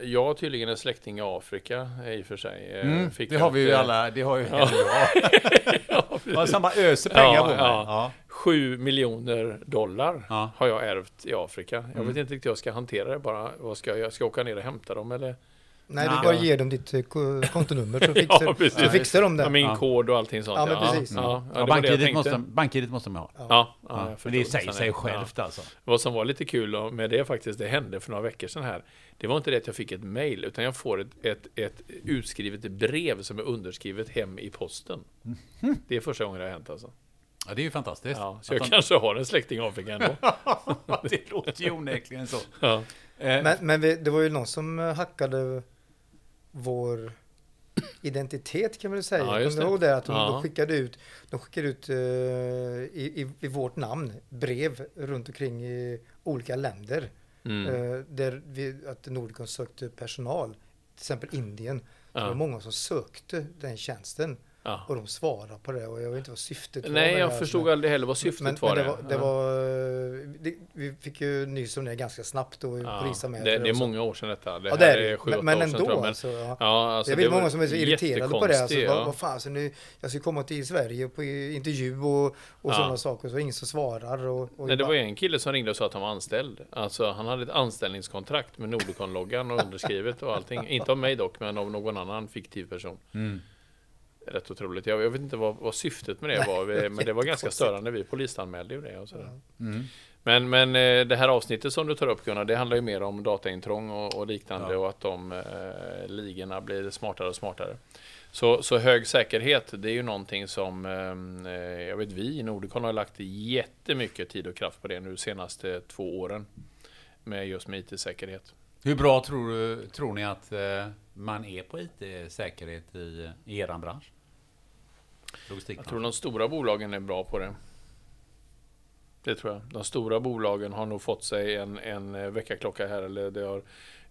Jag har tydligen en släkting i Afrika eh, i och för sig. Mm, det har vi ju alla, det har ju Ja. ja. ja, Som bara öser pengar Ja, på mig. ja. Ja. 7 miljoner dollar har jag ärvt i Afrika. Jag Mm. vet inte riktigt hur jag ska hantera det bara. Vad ska jag, jag ska åka ner och hämta dem eller? Nej, Ja. du bara ger dem ditt eh, ko- kontonummer så Ja, fixar, precis. så fixar de Ja, det. min Ja. kod och allting sånt. Ja, men precis. Ja, ja, Ja, det var det jag bank-id tänkte. måste, bank måste man ha. Ja, ja, Ja, jag för det säger sig Ja. självt alltså. Vad som var lite kul med det faktiskt, det hände för några veckor sedan här. Det var inte det att jag fick ett mail, utan jag får ett, ett, ett utskrivet brev som är underskrivet hem i posten. Mhm. Det är första gången det har hänt alltså. Ja, det är ju fantastiskt. Ja, så jag Att kanske har en släkting i Afrika ändå. de- det låter ju onekligen så. Ja. Eh, Men, men vi, det var ju någon som eh, hackade vår identitet kan man säga. Ja, Kommer du det. ihåg det? Att de, Ja. de skickade ut, de skickade ut eh, i, i, i vårt namn brev runt omkring i olika länder. Mm. Eh, där vi, att Nordicon sökte personal. Till exempel Indien. Det var Ja. många som sökte den tjänsten. Ja. Och de svarade på det och jag vet inte vad syftet var. Nej, jag förstod men- aldrig heller vad syftet men, var. men det var, det Ja. var det, vi fick ju nys om det ganska snabbt och Ja, polisanmälde det, det är många år sedan detta. Det Ja, det är är sju, Men, men sedan, ändå jag. Men, alltså. Ja. ja, alltså, jag det vet många som är så irriterade på det. Alltså, jättekonstigt, vad, ja. vad fan, så nu, jag ska komma till Sverige på intervju och, och Ja. sådana saker, så ingen som svarar. Och, och Nej, det bara- var ju en kille som ringde och sa att han var anställd. Alltså, han hade ett anställningskontrakt med Nordicon-loggan och underskrivet och allting. Inte av mig dock, men av någon annan fiktiv person. mm. Rätt otroligt. Jag, jag vet inte vad, vad syftet med det var, vi- men det var ganska störande. Vi polisanmälde ju det och sådär. Mm. Men, men eh, det här avsnittet som du tar upp Gunnar, det handlar ju mer om dataintrång och, och liknande Ja. och att de eh, ligorna blir smartare och smartare. Så, så hög säkerhet, det är ju någonting som eh, jag vet vi i Nordicon har lagt jättemycket tid och kraft på det nu de senaste två åren. Med just med IT-säkerhet. Hur bra tror, du, tror ni att eh, man är på IT-säkerhet i, i er bransch? Logistik. Jag tror de stora bolagen är bra på det. Det tror jag. De stora bolagen har nog fått sig en, en eh, väckarklocka här, eller det har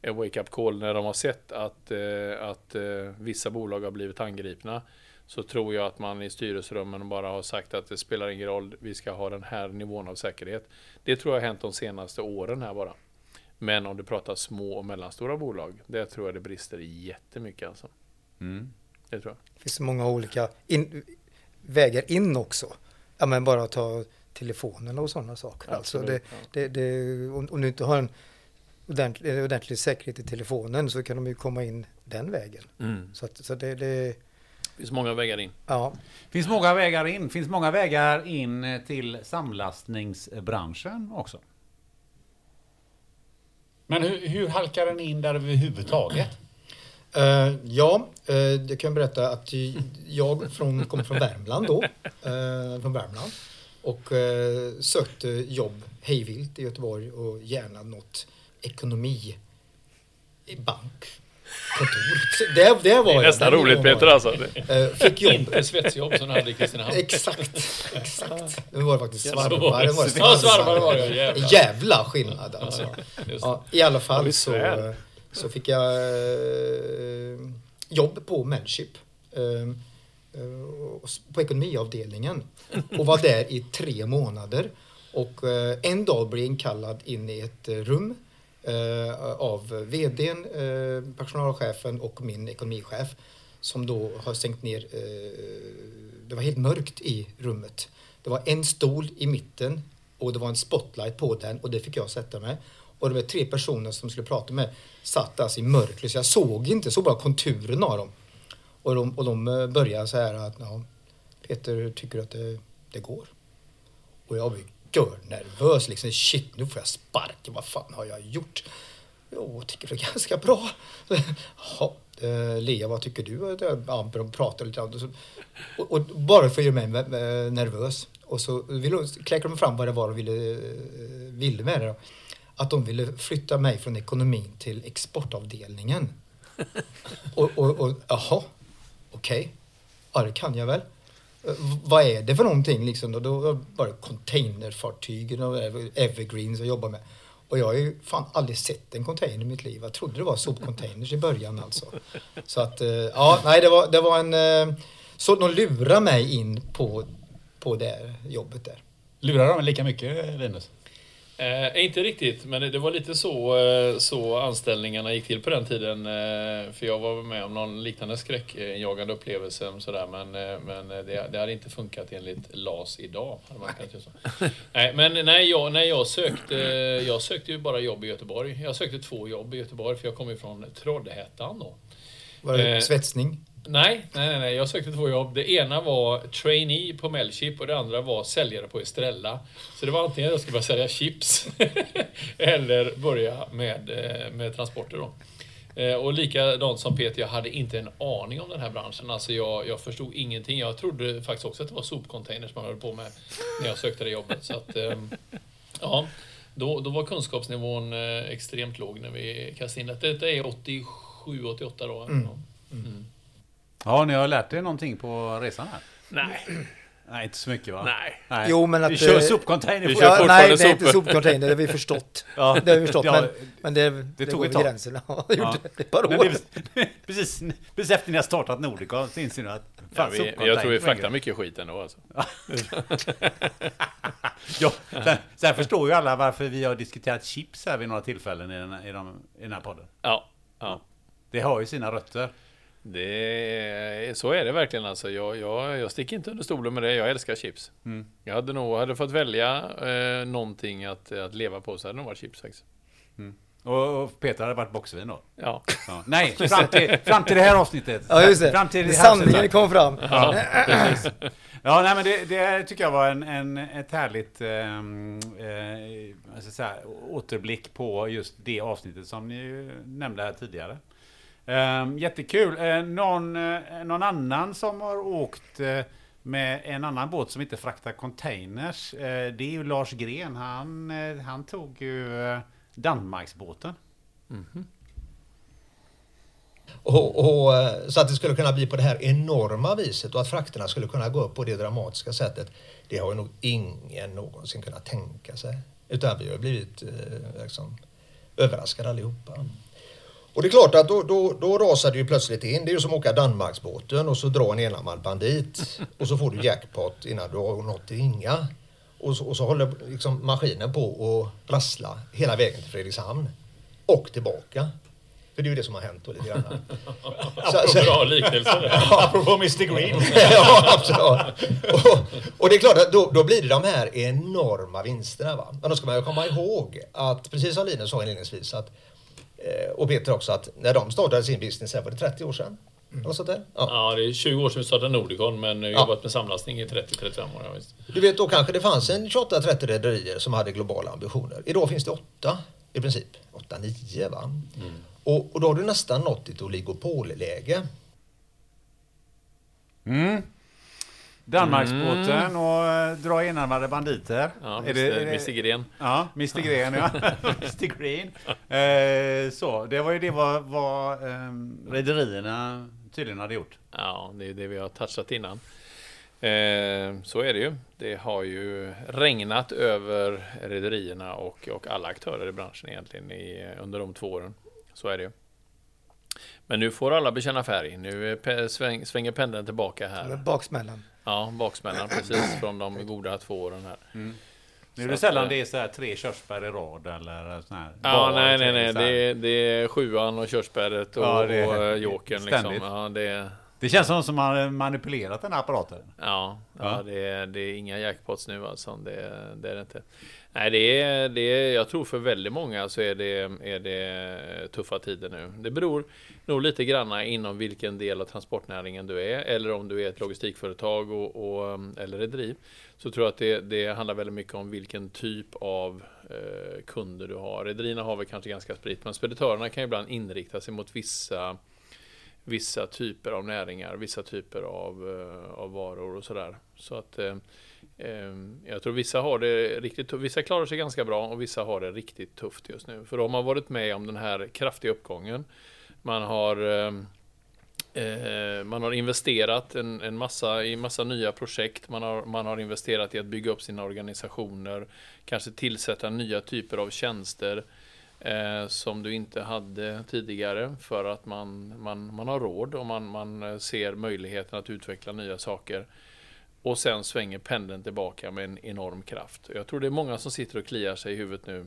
en wake-up call när de har sett att, eh, att eh, vissa bolag har blivit angripna. Så tror jag att man i styrelserummen bara har sagt att det spelar ingen roll, vi ska ha den här nivån av säkerhet. Det tror jag har hänt de senaste åren här bara. Men om du pratar små och mellanstora bolag, det tror jag det brister jättemycket alltså. Mm. Det tror jag. Det finns så många olika in, vägar in också. Ja, men bara ta telefonen och sådana saker. Alltså Absolut, det, ja. det, det, om, om du inte har en ordentlig, en ordentlig säkerhet i telefonen så kan de ju komma in den vägen. Mm. Så, att, så det, det, finns många vägar in. ja. Finns många vägar in. Finns många vägar in eh, till samlastningsbranschen också. Men hur, hur halkar den in där överhuvudtaget? Eh, ja, uh, jag kan berätta att jag från, kommer från Värmland då. eh, från Värmland. Och eh, sökte jobb hejvilt i Göteborg och gärna något ekonomi i bank. Kontor. Det, det var Det är nästan roligt Peter alltså. Eh, fick jobb. Inte svetsjobb som du hade i Kristinehamn. Exakt, exakt. Det var faktiskt det. Det var Ja, svarvar var det, jävla. jävla skillnad alltså. Ja, I alla fall så, så fick jag eh, jobb på Manship, ehm, Eh, på ekonomiavdelningen. Och var där i tre månader. Och eh, en dag blev inkallad in i ett eh, rum eh, av vdn, eh, personalchefen och min ekonomichef. Som då har stängt ner, eh, det var helt mörkt i rummet. Det var en stol i mitten och det var en spotlight på den och det fick jag sätta mig. Och de tre personer som skulle prata med satt alltså i mörkret så jag såg inte, jag såg bara konturen av dem. Och de, och de eh, började så här att ja, Peter tycker att det, det går. Och jag var ju görnervös liksom. Shit, nu får jag sparken. Vad fan har jag gjort? Jo, jag tycker det är ganska bra. Jaha, eh, Lea, vad tycker du? Ja, de pratar lite grann. Och, så- och, och bara för att göra mig nervös. Och så kläckte de fram vad det var de ville, eh, ville med det. Då. Att de ville flytta mig från ekonomin till exportavdelningen. Och, och, och jaha, okej. Ja, det kan jag väl. Eh, v- vad är det för någonting liksom? Och då var det containerfartygen och evergreens jag jobbar med. Och jag har ju fan aldrig sett en container i mitt liv. Jag trodde det var sopcontainers i början alltså. Så att, eh, ja, nej det var, det var en... Eh, så de lurade mig in på, på det jobbet där. Lurar de lika mycket, Linus? Eh, inte riktigt, men det, det var lite så, eh, så anställningarna gick till på den tiden. Eh, för jag var med om någon liknande skräckjagande upplevelse. Sådär, men eh, men det, det hade inte funkat enligt LAS idag. Nej, men när jag, när jag sökte, jag sökte ju bara jobb i Göteborg. Jag sökte två jobb i Göteborg för jag kom från Trollhättan då. Var det Eh, svetsning? Nej, nej, nej, jag sökte två jobb. Det ena var trainee på Melchip och det andra var säljare på Estrella. Så det var antingen att jag skulle börja sälja chips eller börja med, eh, med transporter då. Eh, Och likadant som Peter, jag hade inte en aning om den här branschen. Alltså jag, jag förstod ingenting. Jag trodde faktiskt också att det var sopcontainers man höll på med när jag sökte det jobbet. Så att, ehm, ja, då, då var kunskapsnivån eh, extremt låg när vi kastade in det. Detta är 87, 88 då. Ja, ni har lärt er någonting på resan här? Nej. Nej, inte så mycket va? Nej. Jo, men att, Vi kör sopcontainer. vi kör Ja, nej, det är inte sopcontainer, det har vi förstått. Ja, Det har vi förstått, ja, men, men det, det, tog går över gränsen. Ja, det Ja. gjorde det ett par år. det precis, precis efter ni har startat Nordicon så inser ni att Ja, fan, vi, sopcontainer jag tror vi fraktar mycket skit ändå alltså. Ja, sen, sen förstår ju alla varför vi har diskuterat chips här vid några tillfällen i den, här- i de, i den här podden. Ja, ja. Det har ju sina rötter. Det, så är det verkligen alltså. Jag, jag, jag sticker inte under stolen med det. Jag älskar chips. Jag hade nog hade fått välja eh, någonting att, att leva på så hade det nog varit chips faktiskt. Och, och Peter hade varit boxvin då. Ja. Ja. Nej, fram till, fram till det här avsnittet. Ja, just det. Fram till det här Sanningen kom fram. ja. Ja, nej, men det, det tycker jag var en, en, ett härligt ehm, eh, jag säga, återblick på just det avsnittet som ni nämnde här tidigare. Um, jättekul. Uh, någon, uh, någon annan som har åkt uh, med en annan båt som inte fraktar containers, det är ju Lars Gren. Han, han tog ju eh, Danmarksbåten. Mhm. Och, och, så att det skulle kunna bli på det här enorma viset och att frakterna skulle kunna gå upp på det dramatiska sättet. Det har ju nog ingen någonsin kunnat tänka sig. Utan vi har blivit liksom, överraskade allihopa. Och det är klart att då, då, då rasar det ju plötsligt in. Det är ju som att åka Danmarksbåten och så dra en enarmad bandit. Och så får du jackpot innan du har nått inga. Och så, och så håller liksom maskinen på att rassla hela vägen till Fredrikshamn. Och tillbaka. För det är ju det som har hänt då lite grann. Så- så- Bra liknelse. Apropå Mr Green. ja, absolut. Och, och det är klart att då, då blir det de här enorma vinsterna. Va? Men då ska man ju komma ihåg att, precis som Linus sa inledningsvis, att, och Peter också, att när de startade sin business här, var det 30 år sedan? Eller sånt där? Ja. Ja, det är 20 år sedan vi startade Nordicon, men jag har Ja. jobbat med samlastning i 30-35 år. Ja, visst. Du vet, då kanske det fanns en 28-30 rederier som hade globala ambitioner. Idag finns det åtta i princip. 8-9 va? Och, och då har du nästan nått ett oligopolläge. Mm. Danmarksbåten och eh, dra enarmade banditer. Ja, Är det- är det- Mr. Gren. Ja, Mr Green ja. Mr Green. Eh, så, det var ju det vad, vad eh, rederierna tydligen hade gjort. Ja, det är det vi har touchat innan. Eh, så är det ju. Det har ju regnat över rederierna och, och alla aktörer i branschen egentligen i, under de två åren. Så är det ju. Men nu får alla bekänna färg. Nu sväng, svänger pendeln tillbaka här. baksmällan. Ja, baksmällan precis från de goda två åren här. Nu är det att, sällan eh, det är så här tre körsbär i rad eller sån här. Ja, bar, nej, nej, nej. Det är, det är sjuan och körsbäret och, Ja, det är och jokern liksom. Ja, det är, Det känns som som man har manipulerat den här apparaten. Ja, ja Ja. det, är, det är inga jackpots nu alltså. Det, det är det inte. Nej, det är, det är, jag tror för väldigt många så är det, är det tuffa tider nu. Det beror nog lite granna inom vilken del av transportnäringen du är, eller om du är ett logistikföretag och, och, eller rederi. Så tror jag att det, det handlar väldigt mycket om vilken typ av eh, kunder du har. Rederierna har väl kanske ganska spritt, men speditörerna kan ibland inrikta sig mot vissa vissa typer av näringar, vissa typer av, eh, av varor och sådär. Så att eh, eh jag tror vissa har det riktigt tufft. Vissa klarar sig ganska bra och vissa har det riktigt tufft just nu. För de har varit med om den här kraftiga uppgången. Man har eh, eh, man har investerat en, en massa, i massa nya projekt. Man har, man har investerat i att bygga upp sina organisationer. Kanske tillsätta nya typer av tjänster eh, som du inte hade tidigare för att man, man, man har råd och man, man eh, ser möjligheten att utveckla nya saker. Och sen svänger pendeln tillbaka med en enorm kraft. Jag tror det är många som sitter och kliar sig i huvudet nu.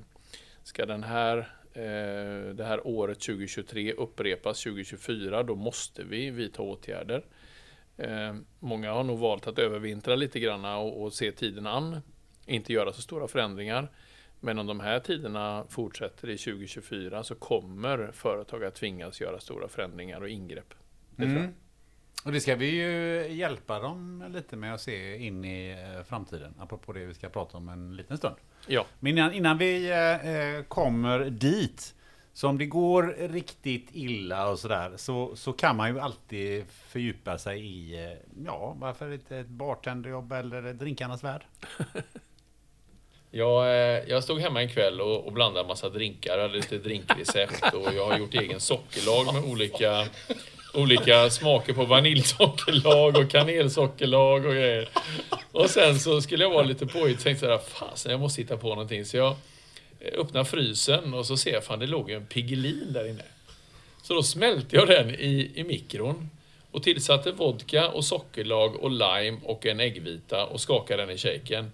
Ska den här, eh, det här året 2023 upprepas 2024, då måste vi vidta åtgärder. Eh, många har nog valt att övervintra lite grann och, och se tiden an. Inte göra så stora förändringar. Men om de här tiderna fortsätter i 2024 så kommer företag att tvingas göra stora förändringar och ingrepp. Det tror jag. Mm. Och det ska vi ju hjälpa dem lite med att se in i eh, framtiden. Apropå det vi ska prata om en liten stund. Ja, Men innan, innan vi eh, kommer dit. Så om det går riktigt illa och sådär så, så kan man ju alltid fördjupa sig i, eh, ja, varför inte ett bartenderjobb eller drinkarnas värld? Jag, eh, jag stod hemma en kväll och, och blandade en massa drinkar. Hade lite drinkrecept och jag har gjort egen sockerlag med olika, olika smaker på vaniljsockerlag och kanelsockerlag och grejer. Och sen så skulle jag vara lite påhittig och tänkte jag fasen jag måste hitta på någonting. Så jag eh, öppnar frysen och så ser jag fan det låg ju en Piggelin där inne. Så då smälte jag den i, i mikron och tillsatte vodka och sockerlag och lime och en äggvita och skakade den i shaken.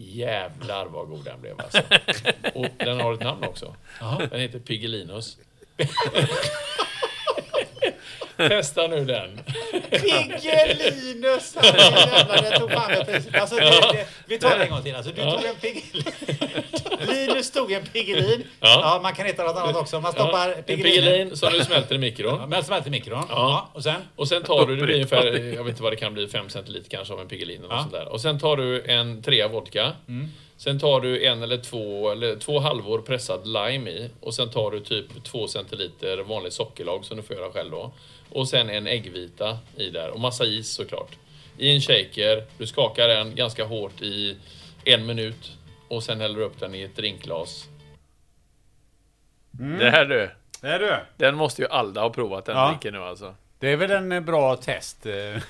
Jävlar vad god den blev alltså. Och den har ett namn också. Den heter Piggelinus. Testa nu den. Tog fan med priset. Alltså, det, det, vi tar det en gång till. Alltså, du tog en Piggelin. Linus tog en Piggelin. Ja. Ja. man kan heta något annat också. Man stoppar Ja, en. Piggelin som du smälter i mikron. Ja, Men smält i mikron. Ja. Ja. Och sen? Och sen tar du, det blir ungefär, jag vet inte vad det kan bli, 5 centiliter kanske av en Piggelin eller Ja. sånt där. Och sen tar du en trea vodka. Sen tar du en eller två, eller två halvor pressad lime i. Och sen tar du typ 2 centiliter vanlig sockerlag som du får göra själv då. Och sen en äggvita i där. Och massa is såklart. I en shaker, du skakar den ganska hårt i en minut. Och sen häller du upp den i ett drinkglas. Det här du, Det är du. den måste ju alla ha provat den Ja. drinken nu alltså. Det är väl en eh, bra test eh,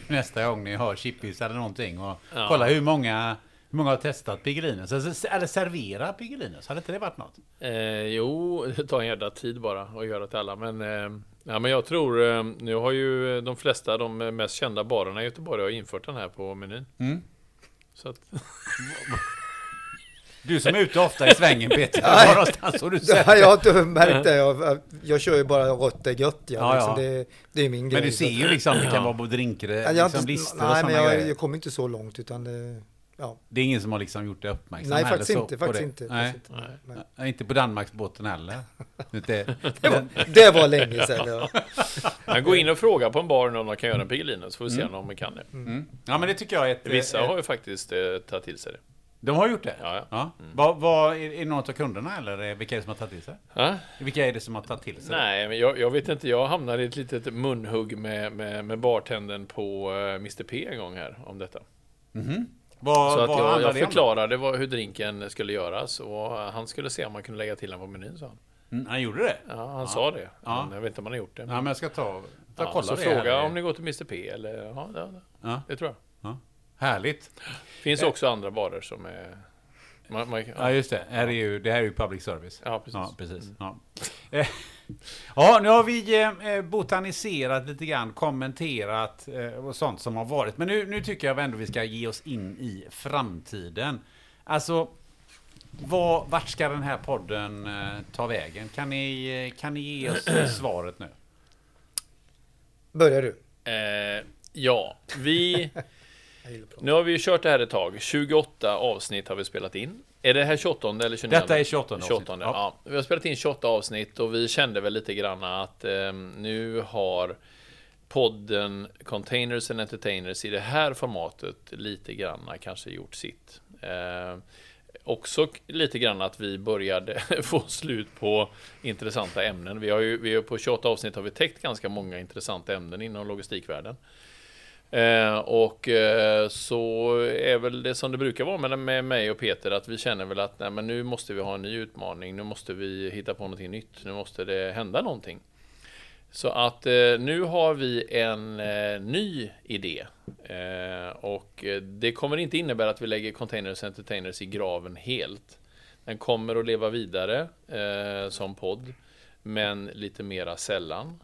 nästa gång ni har chippis eller någonting. Och Ja. kolla hur många, hur många har testat Piggelinus. Alltså, eller servera Piggelinus. Hade inte det varit något? Eh, jo, det tar en jävla tid bara att göra till alla. Men, eh, ja, men jag tror, eh, nu har ju de flesta, de mest kända barerna i Göteborg har infört den här på menyn. Mm. Så att, Du som är ute ofta i svängen Peter. Var någonstans har du sett Ja, jag har inte märkt det. Jag, jag kör ju bara rött är gött. Ja, Ja, liksom. ja. Det, det är min grej. Men du ser ju liksom, det kan vara på drinkar, har liksom listor och nej, men jag, jag kommer inte så långt utan det... Ja. Det är ingen som har liksom gjort det uppmärksam Nej, faktiskt så inte. Faktiskt det. inte. Nej. faktiskt inte. Nej. Nej, Inte på Danmarksbåten heller. Inte, Det var länge sedan. Ja. men gå in och fråga på en bar om de kan göra en Piggelino så får vi se om de kan det. mm. Ja men det tycker jag är ett... Vissa eh, har ju faktiskt eh, tagit till sig det. De har gjort det? Ja, ja. Mm. Vad, vad, är, det någon av kunderna eller vilka är det som har tagit till sig? Ja? Vilka är det som har tagit till sig? det? Nej, men jag, jag vet inte. Jag hamnade i ett litet munhugg med, med, med bartendern på eh, Mr P en gång här om detta. Vad, Så att vad jag, jag förklarade vad, hur drinken skulle göras och han skulle se om man kunde lägga till den på menyn, sa han. Mm, han gjorde det? Ja, han sa det. Ja. Men jag vet inte om han har gjort det. Ja men jag ska ta, ta Ja, kolla så det. fråga här. om ni går till Mr P eller... Ja, det, Ja, det tror jag. ja. Härligt. finns också andra varor som är... Man, man, Ja just det, här är ju, det här är ju public service. Ja, precis. Ja, precis. Ja. Eh, ja, nu har vi eh, botaniserat lite grann, kommenterat eh, och sånt som har varit. Men nu, nu tycker jag ändå vi ska ge oss in i framtiden. Alltså, vad, vart ska den här podden eh, ta vägen? Kan ni, eh, kan ni ge oss eh, svaret nu? Börjar du? Eh, ja, vi... Nu har vi ju kört det här ett tag. 28 avsnitt har vi spelat in. Är det här 28 eller 29? Detta är 28 avsnitt. 28 ja. Vi har spelat in 28 avsnitt och vi kände väl lite grann att eh, nu har podden Containers and Entertainers i det här formatet lite grann kanske gjort sitt. Eh, också lite grann att vi började få slut på intressanta ämnen. Vi har ju vi har på 28 avsnitt har vi täckt ganska många intressanta ämnen inom logistikvärlden. Eh, och eh, så är väl det som det brukar vara med, med mig och Peter att vi känner väl att nej, men nu måste vi ha en ny utmaning. Nu måste vi hitta på någonting nytt. Nu måste det hända någonting. Så att eh, nu har vi en eh, ny idé. Eh, och eh, det kommer inte innebära att vi lägger Containers Entertainers i graven helt. Den kommer att leva vidare som podd, men lite mera sällan.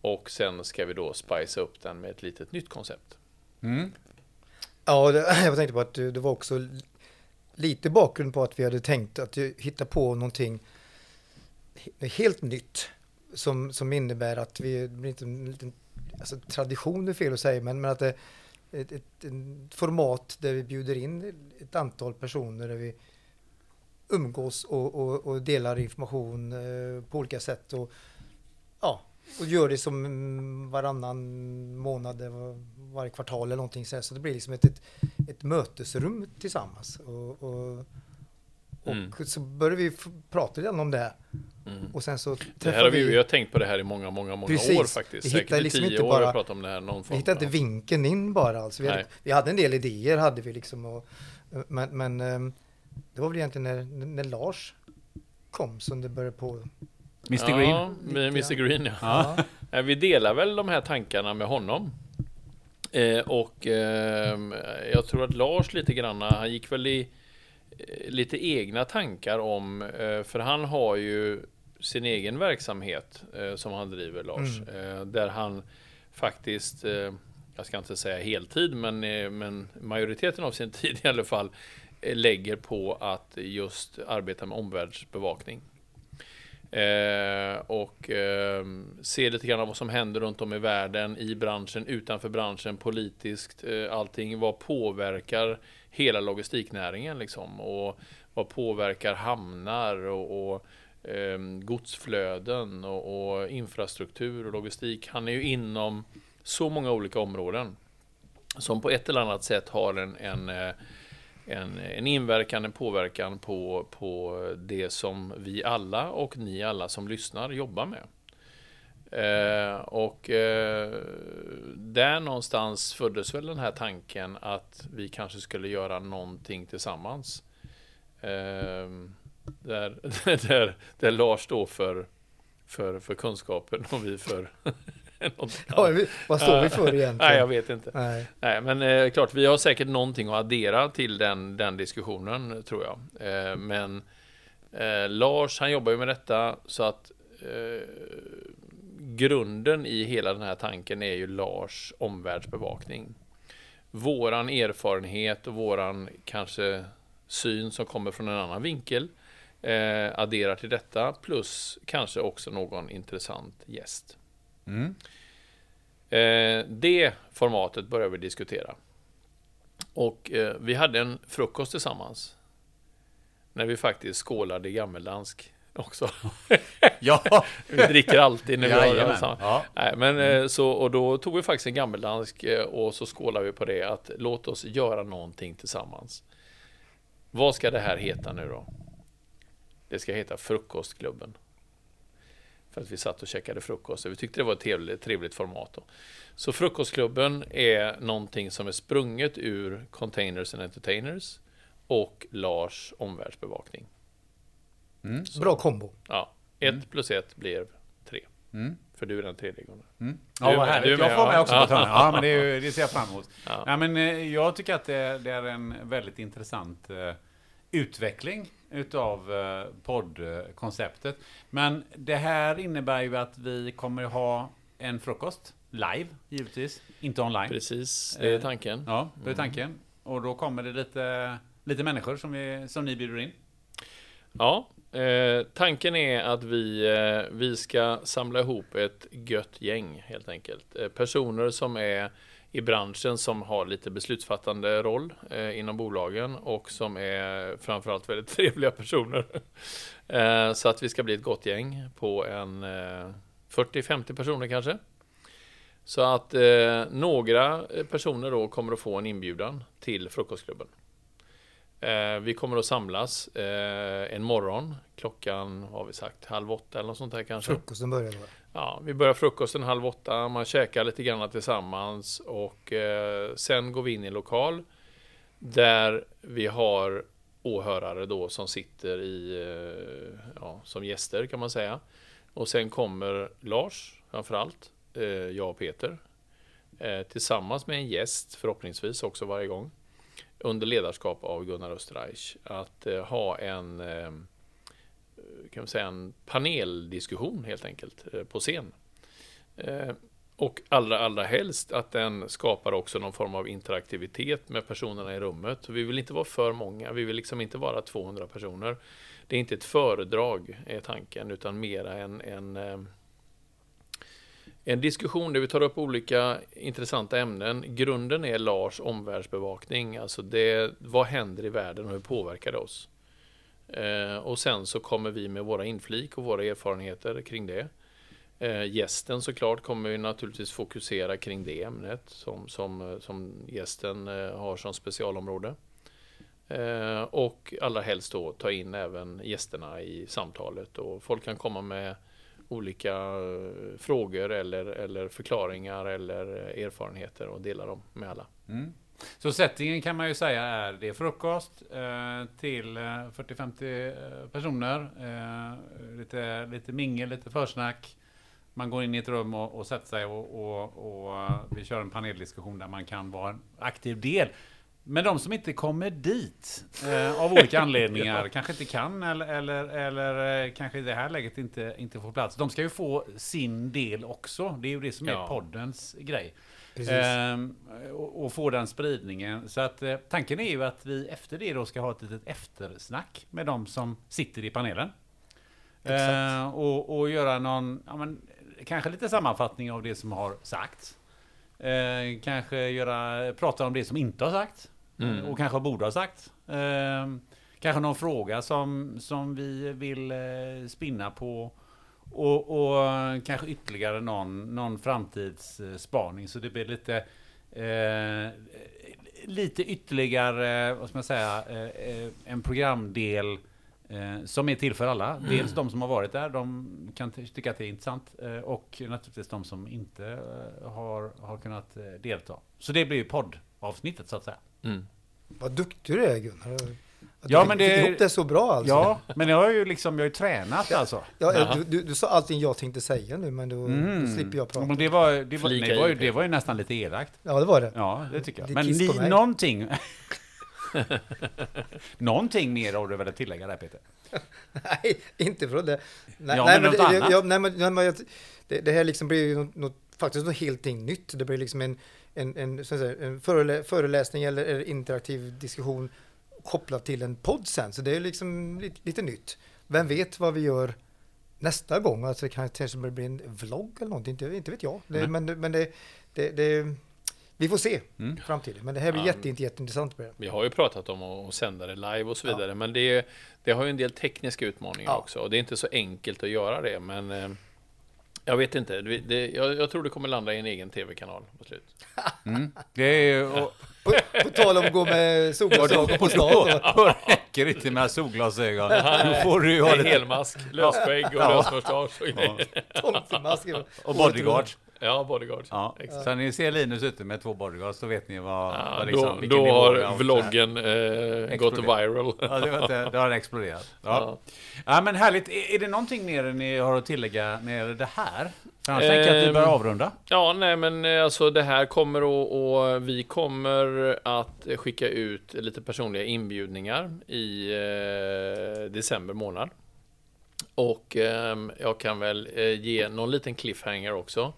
Och sen ska vi då spicea upp den med ett litet nytt koncept. Ja, det, jag tänkte på att det, var också lite bakgrund på att vi hade tänkt att hitta på någonting he- helt nytt som, som innebär att vi, inte en liten, alltså tradition är fel att säga, men, men att det ett, ett, ett format där vi bjuder in ett antal personer där vi umgås och, och, och delar information eh, på olika sätt och ja, och gör det som mm, varannan månad, varje kvartal eller någonting så, här. så det blir liksom ett, ett, ett mötesrum tillsammans. Och, och, och Mm. så började vi prata lite om det. Mm. Och sen så Det här har vi, vi har tänkt på det här i många, många, många Precis. år faktiskt. Vi Säkert hittar i liksom tio inte år bara- vi pratat om det här. Någon Vi form hittade inte vinkeln in bara. Alltså. Vi, hade, vi hade en del idéer, hade vi liksom. Och, men, men ehm, det var väl egentligen när, när Lars kom som det började på. Mr Ja, Green. med Mr Green ja. Ja. Eh, Vi delar väl de här tankarna med honom. Eh, och ehm, jag tror att Lars lite grann, han gick väl i eh, lite egna tankar om, eh, för han har ju sin egen verksamhet eh, som han driver, Lars. Eh, där han faktiskt, eh, jag ska inte säga heltid, men, eh, men majoriteten av sin tid i alla fall eh, lägger på att just arbeta med omvärldsbevakning. Eh, och eh, se lite grann vad som händer runt om i världen, i branschen, utanför branschen, politiskt, eh, allting. Vad påverkar hela logistiknäringen liksom? Och vad påverkar hamnar och, och eh, godsflöden och, och infrastruktur och logistik? Han är ju inom så många olika områden som på ett eller annat sätt har en, en eh, en, en inverkan, en påverkan på, på det som vi alla och ni alla som lyssnar jobbar med. Eh, och eh, där någonstans föddes väl den här tanken att vi kanske skulle göra någonting tillsammans. Eh, där, där, där Lars står för, för, för kunskapen och vi för Ja, vad står vi för egentligen? Nej, jag vet inte. Nej. Nej, men eh, klart, vi har säkert någonting att addera till den, den diskussionen, tror jag. Eh, men eh, Lars, han jobbar ju med detta, så att eh, grunden i hela den här tanken är ju Lars omvärldsbevakning. Våran erfarenhet och våran kanske syn som kommer från en annan vinkel eh, adderar till detta, plus kanske också någon intressant gäst. Mm. Eh, det formatet började vi diskutera. Och eh, vi hade en frukost tillsammans. När vi faktiskt skålade gammeldansk också. Ja. Vi dricker alltid när vi har det. Ja. Nej, men eh, så, och då tog vi faktiskt en gammeldansk eh, och så skålade vi på det att låt oss göra någonting tillsammans. Vad ska det här heta nu då? Det ska heta Frukostklubben. För att vi satt och käkade frukost. Vi tyckte det var ett trevligt, trevligt format. Då. Så Frukostklubben är någonting som är sprunget ur Containers and Entertainers och Lars omvärldsbevakning. Bra kombo. Ja, ett plus ett blir tre. Mm. För du är den tredje gången. Mm. Ja, vad med, härligt. du är Jag med, får mig ja. också på törnen. Ja, men det, är det ser jag fram emot. Ja. Ja, men, eh, jag tycker att det, det är en väldigt intressant eh, utveckling utav eh, poddkonceptet. Men det här innebär ju att vi kommer ha en frukost live, givetvis. Inte online. Precis, det är Eh, tanken. Ja, det är tanken. Och då kommer det lite, lite människor som, vi, som ni bjuder in. Ja, Eh, tanken är att vi, eh, vi ska samla ihop ett gött gäng helt enkelt. Eh, personer som är i branschen som har lite beslutsfattande roll eh, inom bolagen och som är framförallt väldigt trevliga personer. eh, så att vi ska bli ett gott gäng på en eh, 40-50 personer kanske. Så att eh, några personer då kommer att få en inbjudan till frukostklubben. Eh, vi kommer att samlas eh, en morgon klockan, har vi sagt, halv åtta eller något sånt där kanske. Frukosten börjar då. Ja, vi börjar frukosten halv åtta, man käkar lite grann tillsammans och eh, sen går vi in i en lokal där vi har åhörare då som sitter i, eh, ja, som gäster kan man säga. Och sen kommer Lars framförallt, eh, jag och Peter, eh, tillsammans med en gäst förhoppningsvis också varje gång under ledarskap av Gunnar Österreich att eh, ha en eh, kan man säga en paneldiskussion helt enkelt eh, på scen. Eh, och allra, allra helst att den skapar också någon form av interaktivitet med personerna i rummet. Vi vill inte vara för många, vi vill liksom inte vara 200 personer. Det är inte ett föredrag, är tanken, utan mera en, en, eh, en diskussion där vi tar upp olika intressanta ämnen. Grunden är Lars omvärldsbevakning, alltså det, vad händer i världen och hur påverkar det oss? Eh, och sen så kommer vi med våra inflik och våra erfarenheter kring det. Eh, gästen såklart kommer vi naturligtvis fokusera kring det ämnet som, som, eh, som gästen eh, har som specialområde. Eh, och allra helst då ta in även gästerna i samtalet och folk kan komma med olika frågor eller, eller förklaringar eller erfarenheter och dela dem med alla. Mm. Så settingen kan man ju säga är det är frukost eh, till eh, 40-50 eh, personer. Eh, lite, lite mingel, lite försnack. Man går in i ett rum och, och sätter sig och, och, och eh, vi kör en paneldiskussion där man kan vara en aktiv del. Men de som inte kommer dit eh, av olika anledningar, kanske inte kan eller, eller, eller eh, kanske i det här läget inte, inte får plats. De ska ju få sin del också. Det är ju det som är Ja. poddens grej. Ehm, och, och få den spridningen. Så att eh, tanken är ju att vi efter det då ska ha ett litet eftersnack med de som sitter i panelen. Ehm, och, och göra någon, ja, men, kanske lite sammanfattning av det som har sagts. Ehm, kanske göra, prata om det som inte har sagts. Mm. Och kanske borde ha sagt. Ehm, kanske någon fråga som, som vi vill eh, spinna på. Och, och kanske ytterligare någon, någon framtidsspaning. Så det blir lite, eh, lite ytterligare, vad ska man säga, eh, eh, en programdel eh, som är till för alla. Dels de som har varit där, de kan ty- tycka att det är intressant. Eh, och naturligtvis de som inte eh, har, har kunnat eh, delta. Så det blir ju poddavsnittet så att säga. Mm. Vad duktig du är Gunnar. Att Ja, du men fick det- ihop det så bra alltså. Ja, men jag har ju liksom, jag har ju tränat alltså. Ja, du, du, du sa allting jag tänkte säga nu, men då, då slipper jag prata. Men det var, det var, nej, det var, ju, det var ju nästan lite elakt. Ja, det var det. Ja, det tycker jag. Det Men ni, någonting... någonting mer har du väl att tillägga där Peter? Nej, inte från det. Nej, Ja, nej, men det, annat. ja, nej, men, nej, men jag- det, det här liksom blir ju något, något, faktiskt något helt nytt. Det blir liksom en, en, en, så att säga, en förelä, föreläsning eller, eller interaktiv diskussion kopplat till en podd sen. Så det är liksom lite, lite nytt. Vem vet vad vi gör nästa gång? Alltså det kan- kanske blir en vlogg eller någonting, inte, inte vet jag. Det, men men det, det, det, vi får se Mm. framtiden. Men det här blir Ja. jätte, jätte, jätteintressant. Vi har ju pratat om att sända det live och så Ja. vidare, men det, det har ju en del tekniska utmaningar Ja. också. Och det är inte så enkelt att göra det, men eh, jag vet inte. Det, det, jag, jag tror det kommer landa i en egen tv-kanal på slut. Det är ju... Och, På, på tal om att gå med solglasögon på stan. då. och räcker inte med solglasögon. Då får du ju ha lite... helmask, lösskägg och lösmustasch och grejer. Tomtemask. Och bodyguards. Ja, bodyguard. Ja. Exakt. Så när ni ser Linus ute med två bodyguards, då vet ni vad... Ja, vad liksom, då då har vloggen eh, gått viral. Ja, det, inte, det har exploderat. Ja. Ja. ja, men härligt. Är, är det någonting mer ni har att tillägga när det gäller det här? Annars tänker jag att vi Ehm, börjar avrunda. Ja, nej men eh, alltså det här kommer att, och vi kommer att skicka ut lite personliga inbjudningar i eh, december månad. Och ehm, jag kan väl eh, ge någon liten cliffhanger också.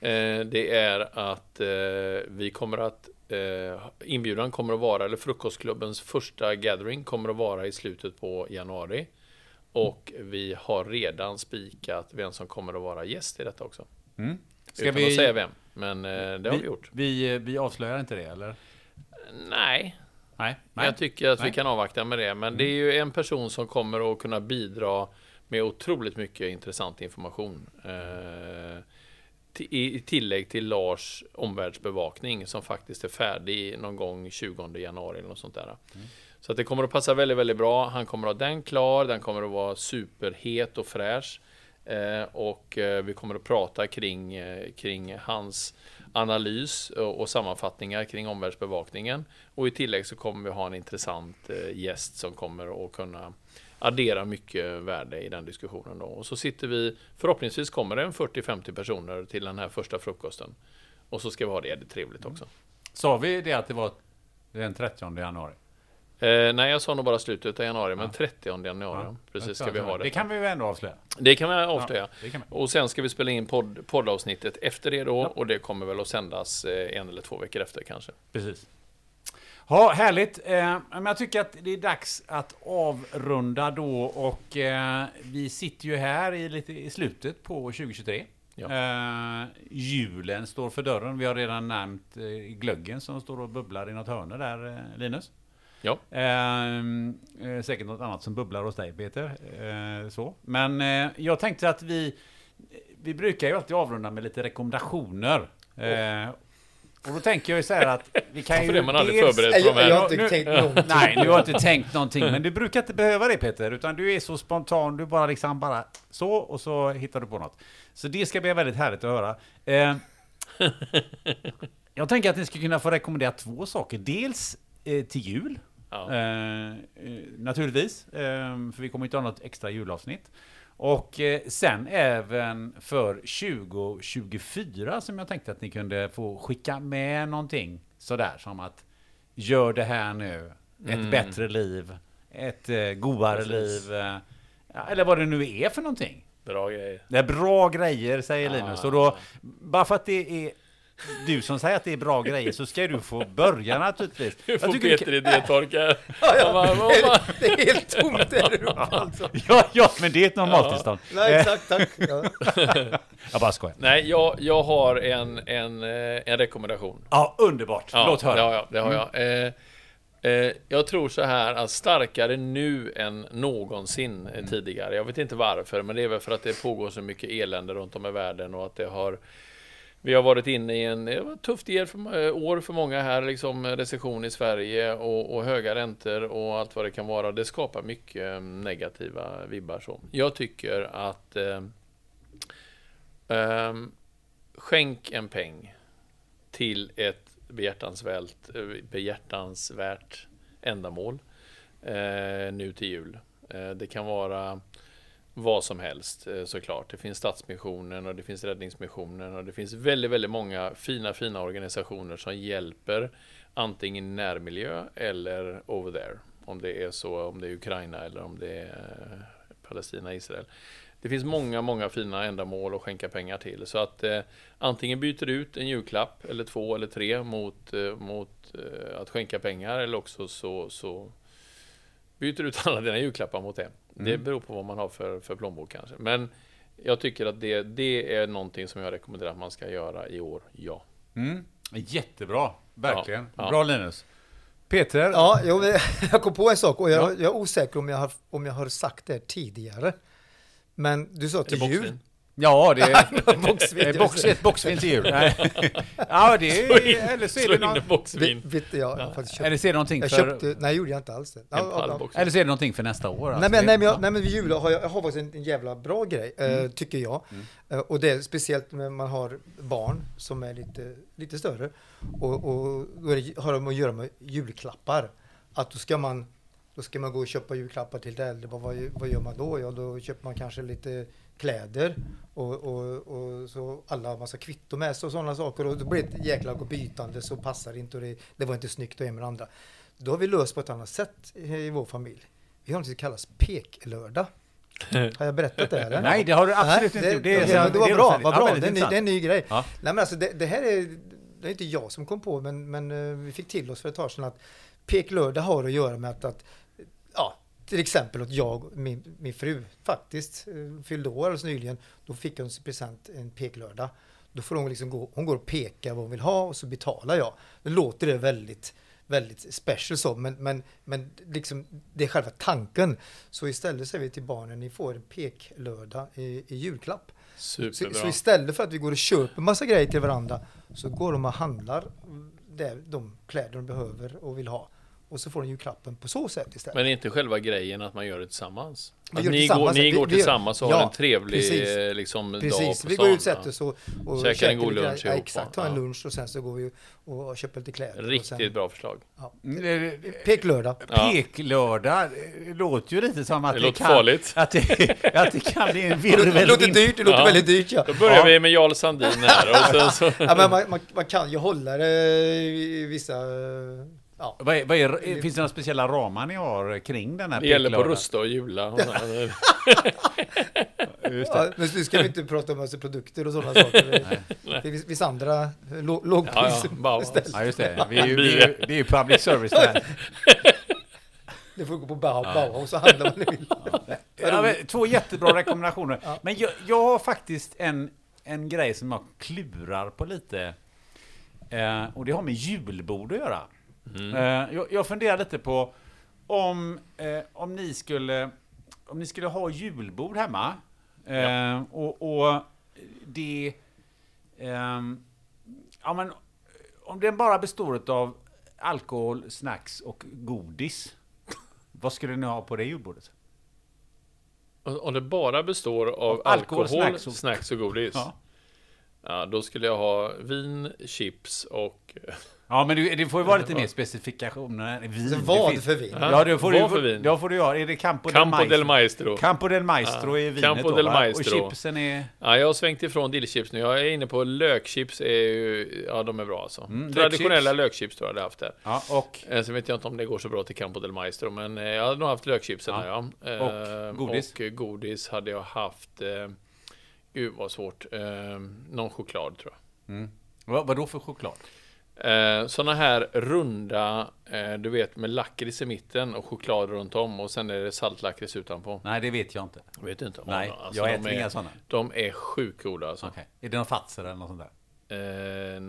Eh, det är att eh, vi kommer att eh, inbjudan kommer att vara, eller frukostklubbens första gathering kommer att vara i slutet på januari. Och vi har redan spikat vem som kommer att vara gäst i detta också. Mm. Ska Utan vi, att säga vem, men eh, det har vi gjort. vi, vi avslöjar inte det, eller? Nej, Nej. jag tycker att Nej. vi kan avvakta med det. Men det är ju en person som kommer att kunna bidra med otroligt mycket intressant information. Eh, i, tillägg till Lars omvärldsbevakning som faktiskt är färdig någon gång 20 januari eller något sånt där. Så att det kommer att passa väldigt, väldigt bra. Han kommer att ha den klar. Den kommer att vara superhet och fräsch. Eh, och eh, vi kommer att prata kring, eh, kring hans analys och, och sammanfattningar kring omvärldsbevakningen. Och i tillägg så kommer vi ha en intressant eh, gäst som kommer att kunna addera mycket värde i den diskussionen. Då. Och så sitter vi, förhoppningsvis kommer det en 40-50 personer till den här första frukosten. Och så ska vi ha det jävligt trevligt också. Mm. Sa vi det att det var den 30 januari? Eh, nej, jag sa nog bara slutet av januari, men 30 januari. precis, ska vi ha det. Det kan vi ju ändå avslöja. Det kan vi avslöja. Ja, det kan vi. Och sen ska vi spela in podd, poddavsnittet efter det då. Och det kommer väl att sändas eh, en eller två veckor efter kanske. Precis. Ja, härligt. Eh, men jag tycker att det är dags att avrunda då och eh, vi sitter ju här i, lite, i slutet på 2023. Ja. Eh, julen står för dörren. Vi har redan nämnt eh, glöggen som står och bubblar i något hörne där, eh, Linus. Ja. Eh, eh, säkert något annat som bubblar hos dig, Peter. Eh, så. Men eh, jag tänkte att vi, vi brukar ju alltid avrunda med lite rekommendationer. Eh, och då tänker jag ju så här att vi kan ju är man aldrig dels- förberedd på Jag, de jag har inte Nu- tänkt någonting. Nej, du har inte tänkt någonting, men du brukar inte behöva det Peter, utan du är så spontan, du bara liksom bara så, och så hittar du på något. Så det ska bli väldigt härligt att höra. Eh, jag tänker att ni ska kunna få rekommendera två saker. Dels eh, till jul, Ja. eh, eh, naturligtvis, eh, för vi kommer inte ha något extra julavsnitt. Och eh, sen även för 2024 som jag tänkte att ni kunde få skicka med någonting sådär som att gör det här nu, ett bättre liv, ett eh, godare Precis. liv, eh, eller vad det nu är för någonting. Bra grejer. Det är bra grejer, säger Ah. Linus. Och då, bara för att det är du som säger att det är bra grejer så ska du få börja naturligtvis. Jag får Peter kan- idétorka. Ja, ja. fan? Det är helt tomt där uppe alltså. Ja, ja, men det är ett normaltillstånd. Nej, Eh, exakt, tack. Ja. Jag bara skojar. Nej, jag, jag har en, en, eh, en rekommendation. Ja, underbart. Ja, Låt höra. Ja, ja, det har jag. Eh, eh, jag tror så här att starkare nu än någonsin eh, tidigare. Jag vet inte varför, men det är väl för att det pågår så mycket elände runt om i världen och att det har vi har varit inne i en det var ett tufft år för, eh, år för många här, liksom eh, recession i Sverige och, och höga räntor och allt vad det kan vara. Det skapar mycket eh, negativa vibbar. Så. Jag tycker att eh, eh, skänk en peng till ett behjärtansvärt, behjärtansvärt ändamål eh, nu till jul. Eh, det kan vara vad som helst eh, såklart. Det finns Stadsmissionen och det finns Räddningsmissionen och det finns väldigt, väldigt många fina, fina organisationer som hjälper antingen i närmiljö eller over there. Om det är så, om det är Ukraina eller om det är eh, Palestina, Israel. Det finns många, många fina ändamål att skänka pengar till. Så att eh, antingen byter du ut en julklapp eller två eller tre mot, eh, mot eh, att skänka pengar eller också så, så byter du ut alla dina julklappar mot det. Det beror på vad man har för, för plånbok kanske. Men jag tycker att det, det är någonting som jag rekommenderar att man ska göra i år, ja. Mm. Jättebra, verkligen. Ja, ja. Bra Linus. Peter? Ja, men jag kom på en sak och jag, Ja. jag är osäker om jag, har, om jag har sagt det tidigare. Men du sa till jul. Boxvin? Ja, det är Boxvin, Eh, box, ett boxvin till jul. Nej. Ja, det är... Eller så är det någon, Vet, boxvin. vet, jag, jag, har faktiskt köpt, eller så är det någonting jag för... köpte, nej gjorde jag inte alls det. Ja, ja, ja. Eller så är det någonting för nästa år. Nej alltså. men, nej, men, Ja. jag, nej men vid jul har jag, jag har faktiskt en, en jävla bra grej, eh, tycker jag. Eh, och det är speciellt när man har barn som är lite, lite större. Och, och då det, har de att göra med julklappar. Att då ska man, då ska man gå och köpa julklappar till det äldre. Vad, vad, vad gör man då? Ja, då köper man kanske lite kläder och, och, och så alla har massa kvitto med sig och sådana saker. Och då blir det ett jäkla bytande så passar det inte och det, det var inte snyggt och en med det andra. Då har vi löst på ett annat sätt i vår familj. Vi har något som kallas peklördag. Har jag berättat det eller? Nej, det har du absolut Nej, inte gjort. det, det, så- det var bra, vad ja, bra. väldigt Det är, ny, det är en ny grej. Ja. Nej, men alltså, det, det här är, det är inte jag som kom på, men, men eh, vi fick till oss för ett tag sedan att peklördag har att göra med att, att ja, till exempel att jag min, min fru faktiskt eh, fyllde år alldeles nyligen. Då fick hon som present en peklördag. Då får hon liksom gå, hon går och pekar vad hon vill ha och så betalar jag. Nu låter det väldigt, väldigt special så, men, men, men liksom, det är själva tanken. Så istället säger vi till barnen, ni får en peklördag i, i julklapp. Så, så istället för att vi går och köper massa grejer till varandra så går de och handlar där de kläder de behöver och vill ha. Och så får de julklappen på så sätt istället. Men är inte själva grejen att man gör det tillsammans? Vi Att gör det ni går, tillsammans. ni Vi- går vi- tillsammans och ja, har en trevlig precis. liksom, dag Precis, på vi stan. går ut och sätter oss och, och Käkar en käkar god lite- lunch ja, ihop, Exakt, tar en Ja. lunch och sen så går vi och, och köper lite kläder. Riktigt sen, bra förslag. Ja. Mm, Peklördag. Ja. Peklördag låter ju lite som att Det det, låter kan, farligt. Att det, att det kan bli en Det virvelvind. låter dyrt, det låter Ja. väldigt dyrt ja. Då börjar ja. vi med Jarl Sandin här och sen så... ja men man, man, man kan ju hålla det i vissa... Ja. Vad är, vad är, finns det några speciella ramar ni har kring den här Det gäller på rusta och jula. Ja, men nu ska vi inte prata om massa produkter och sådana saker. Det, finns vissa andra lå- Ja, lågpris ja, bara- istället. Ja, just det. Vi är ju, vi är, ju- vi är ju public service där. Det får gå på Bau- Bauhaus och handla vad ni vill. Ja, men, två jättebra rekommendationer. Men jag, jag har faktiskt en, en grej som jag klurar på lite. Eh, och det har med julbord att göra. Eh, jag, jag funderar lite på om, eh, om, ni skulle, om ni skulle ha julbord hemma. Eh, och, och det... ehm, ja, men, om den bara består av alkohol, snacks och godis. Vad skulle ni ha på det julbordet? Om det bara består av Alkohol, alkohol, snacks snacks och- och, godis. Ja. Ja. då skulle jag ha vin, chips och... Ja, men det, det får ju vara lite mer specifikationer. Vin. Vad för vin? Ja, det får Vad du, för vin? Ja, får du göra. Är det Campo, Campo del del Maestro? Campo del Maestro Ja, är vinet Campo då, del? Maestro. Och chipsen är... Ja, jag har svängt ifrån dillchips nu. Jag är inne på lökchips. Är ju, ja, de är bra alltså. Mm, Traditionella lökchips tror jag det haft där. Ja, och... Eh, Sen vet jag inte om det går så bra till Campo del Maestro, men eh, jag har nog haft lökchipsen Ja. här ja. Eh, Och godis? Och godis hade jag haft... Eh, gud vad svårt. Någon choklad tror jag. Mm. Vad, vad då för choklad? Eh, såna här runda, eh, du vet med lakrits i mitten och choklad runt om och sen är det saltlakrits utanpå. Nej, det vet jag inte. Jag vet inte. om Nej, alltså, jag äter är, inga sådana. De är sjukt goda alltså. Okej. Är det någon Fazer eller något sånt där? Eh,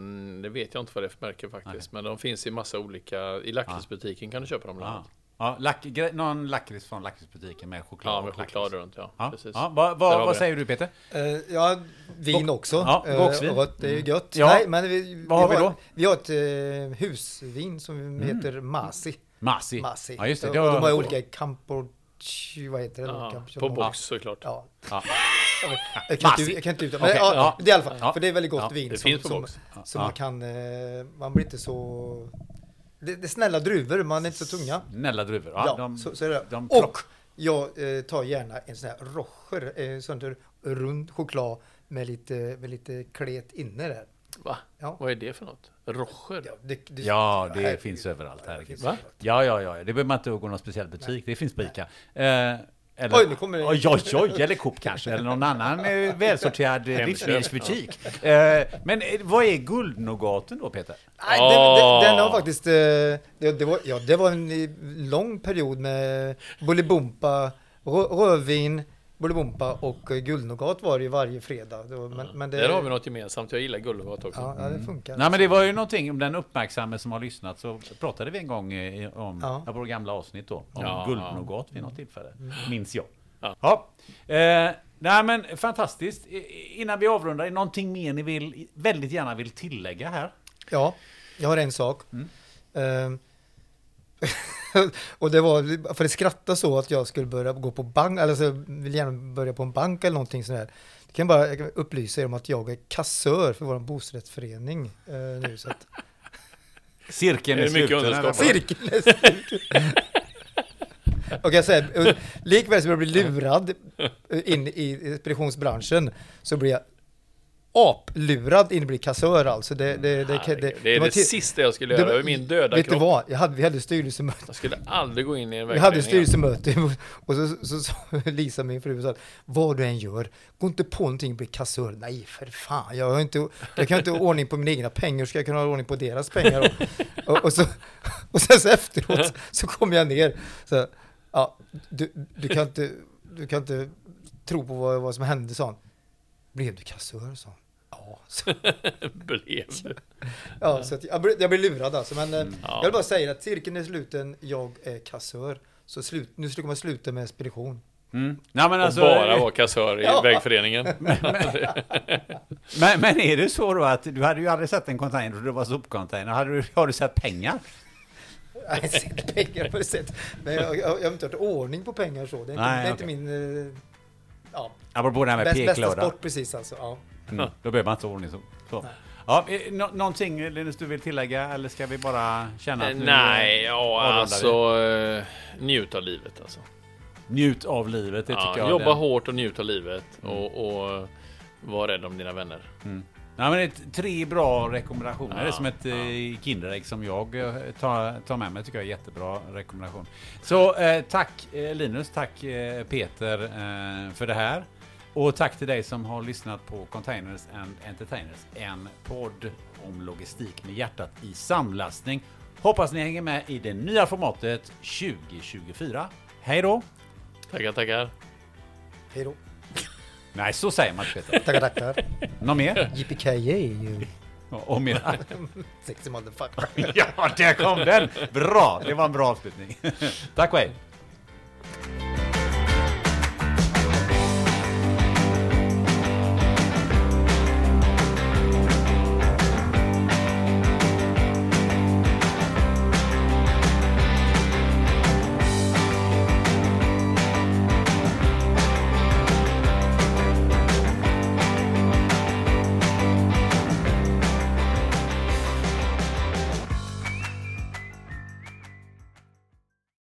det vet jag inte vad det är för märke faktiskt. Men de finns i massa olika, i lakritsbutiken kan du köpa dem bland Ja. annat. Ja, lack, någon lakrits från lakritsbutiken med choklad Ja, med choklad runt ja. Ja, Precis. ja, vad, har vi vad det. säger du Peter? Eh, ja, vin också. Ja, Eh, boxvin. rött, det är ju gött. Ja. Nej, men vi, Vad har vi då? Vi har ett eh, husvin som heter Masi. Masi. Masi. Ja, just det. Och det har de har olika Campo... Vad heter det? Ja, på box såklart. Ja. Ja. Jag kan, inte, jag kan inte uttala men Okej, ja, ja. det är i alla fall. Ja. För det är väldigt gott Ja, vin. det som, finns på som, box. som Ja. man kan... Man blir inte så... Det, det är snälla druvor, man är inte så tunga. Snälla druvor. Ja, Ja, de, så, så är det. de och jag eh, tar gärna en sån här rocher, eh, sån där rund choklad med lite, med lite klet inne där. Va? Ja. Vad är det för något? Rocher? Ja, det, det, Ja, det finns överallt. Överallt. Ja, ja, ja. Det behöver man inte gå någon speciell butik. Det finns på Ica. Eh, eller, Oj, nu kommer det- oj, oj, oj, eller Coop kanske, eller någon annan eh, välsorterad livsmedelsbutik. Eh, men eh, vad är guldnogaten då, Peter? Nej, den, den, den har Ah. faktiskt... eh, Det, det, var, ja, det var en lång period med Bolibompa, rö- rödvin, Bolibompa och eh, guldnogat var det ju varje fredag. Det var, men, men det, Där har vi något gemensamt. Jag gillar guldnogat också. Ja, ja, det funkar. Nej, men det var ju någonting, om den uppmärksamme som har lyssnat så pratade vi en gång eh, om, Ja. på gamla avsnitt då, om Ja, guldnogat vid något tillfälle. Minns jag. Ja. Ja. Eh, nej men fantastiskt. Innan vi avrundar, är det någonting mer ni vill, väldigt gärna vill tillägga här? Ja, jag har en sak. Mm. Ehm, och det var för att skratta så att jag skulle börja gå på bank, eller så vill gärna börja på en bank eller någonting sånt där. Det kan bara jag upplysa er om att jag är kassör för vår bostadsrättsförening eh, nu. Så att Cirkeln Är är sluten. cirkeln är slut. Och jag säger, eh, likväl som jag blir lurad in i speditionsbranschen så blir jag aplurad in i bli kassör alltså. Det, det, det, Herregud, det, det är det sista jag skulle det göra i min döda Vet du kropp. vad? Jag hade, vi hade styrelsemöte. Jag skulle aldrig gå in i en Vi hade styrelsemöte och så så sa Lisa, min fru, så att vad du än gör, gå inte på någonting och bli kassör. Nej, för fan, jag, har inte, jag kan inte ha ordning på mina egna pengar, ska jag kunna ha ordning på deras pengar? Och, och, och, så, och sen så efteråt så kom jag ner, så, Ja, du, du, kan inte, du kan inte tro på vad, vad som hände, sa han. Blev du kassör, sa han. Ja, så, Blev ja, så att jag, blev- jag blev lurad alltså. Men eh, Mm. Ja. jag vill bara säga att cirkeln är sluten, jag är kassör. Så slut, nu ska man sluta med spedition. Mm. Nej, men Och alltså, bara vara kassör i Ja. vägföreningen. men, men är det så då att du hade ju aldrig sett en container och det var sopcontainer. Hade du, har du sett pengar? Jag har sett pengar på det sättet. Men jag, jag, jag har inte hört ordning på pengar så. Det är inte, Nej, det är okej. inte min... eh, Ja, Apropå det här med bäst, bästa peklåda. sport precis alltså. Ja. Mm, då behöver man inte ordning så. så. Nej. Ja, eh, nå- någonting Linus du vill tillägga eller ska vi bara känna att nu Nej, ja avrundar vi? alltså eh, njut av livet alltså. njut av livet? Det Ja, tycker jag. jobba det- hårt och njut av livet och, och var rädd om dina vänner. Ja, men det är tre bra rekommendationer. Ja, det är som ett ja. eh, Kinderägg som jag eh, tar, tar med mig. tycker jag är jättebra rekommendation. Så eh, tack eh, Linus, tack eh, Peter eh, för det här. Och tack till dig som har lyssnat på Containers and Entertainers. En podd om logistik med hjärtat i samlastning. Hoppas ni hänger med i det nya formatet 2024. Hej då! Tackar, tackar. Hej då. Nej, så säger man inte Peter. Tackar, tackar. Något mer? Yippee Och mer? Sexy motherfucker. Ja, där kom den! Bra! Det var en bra avslutning. Tack och hej!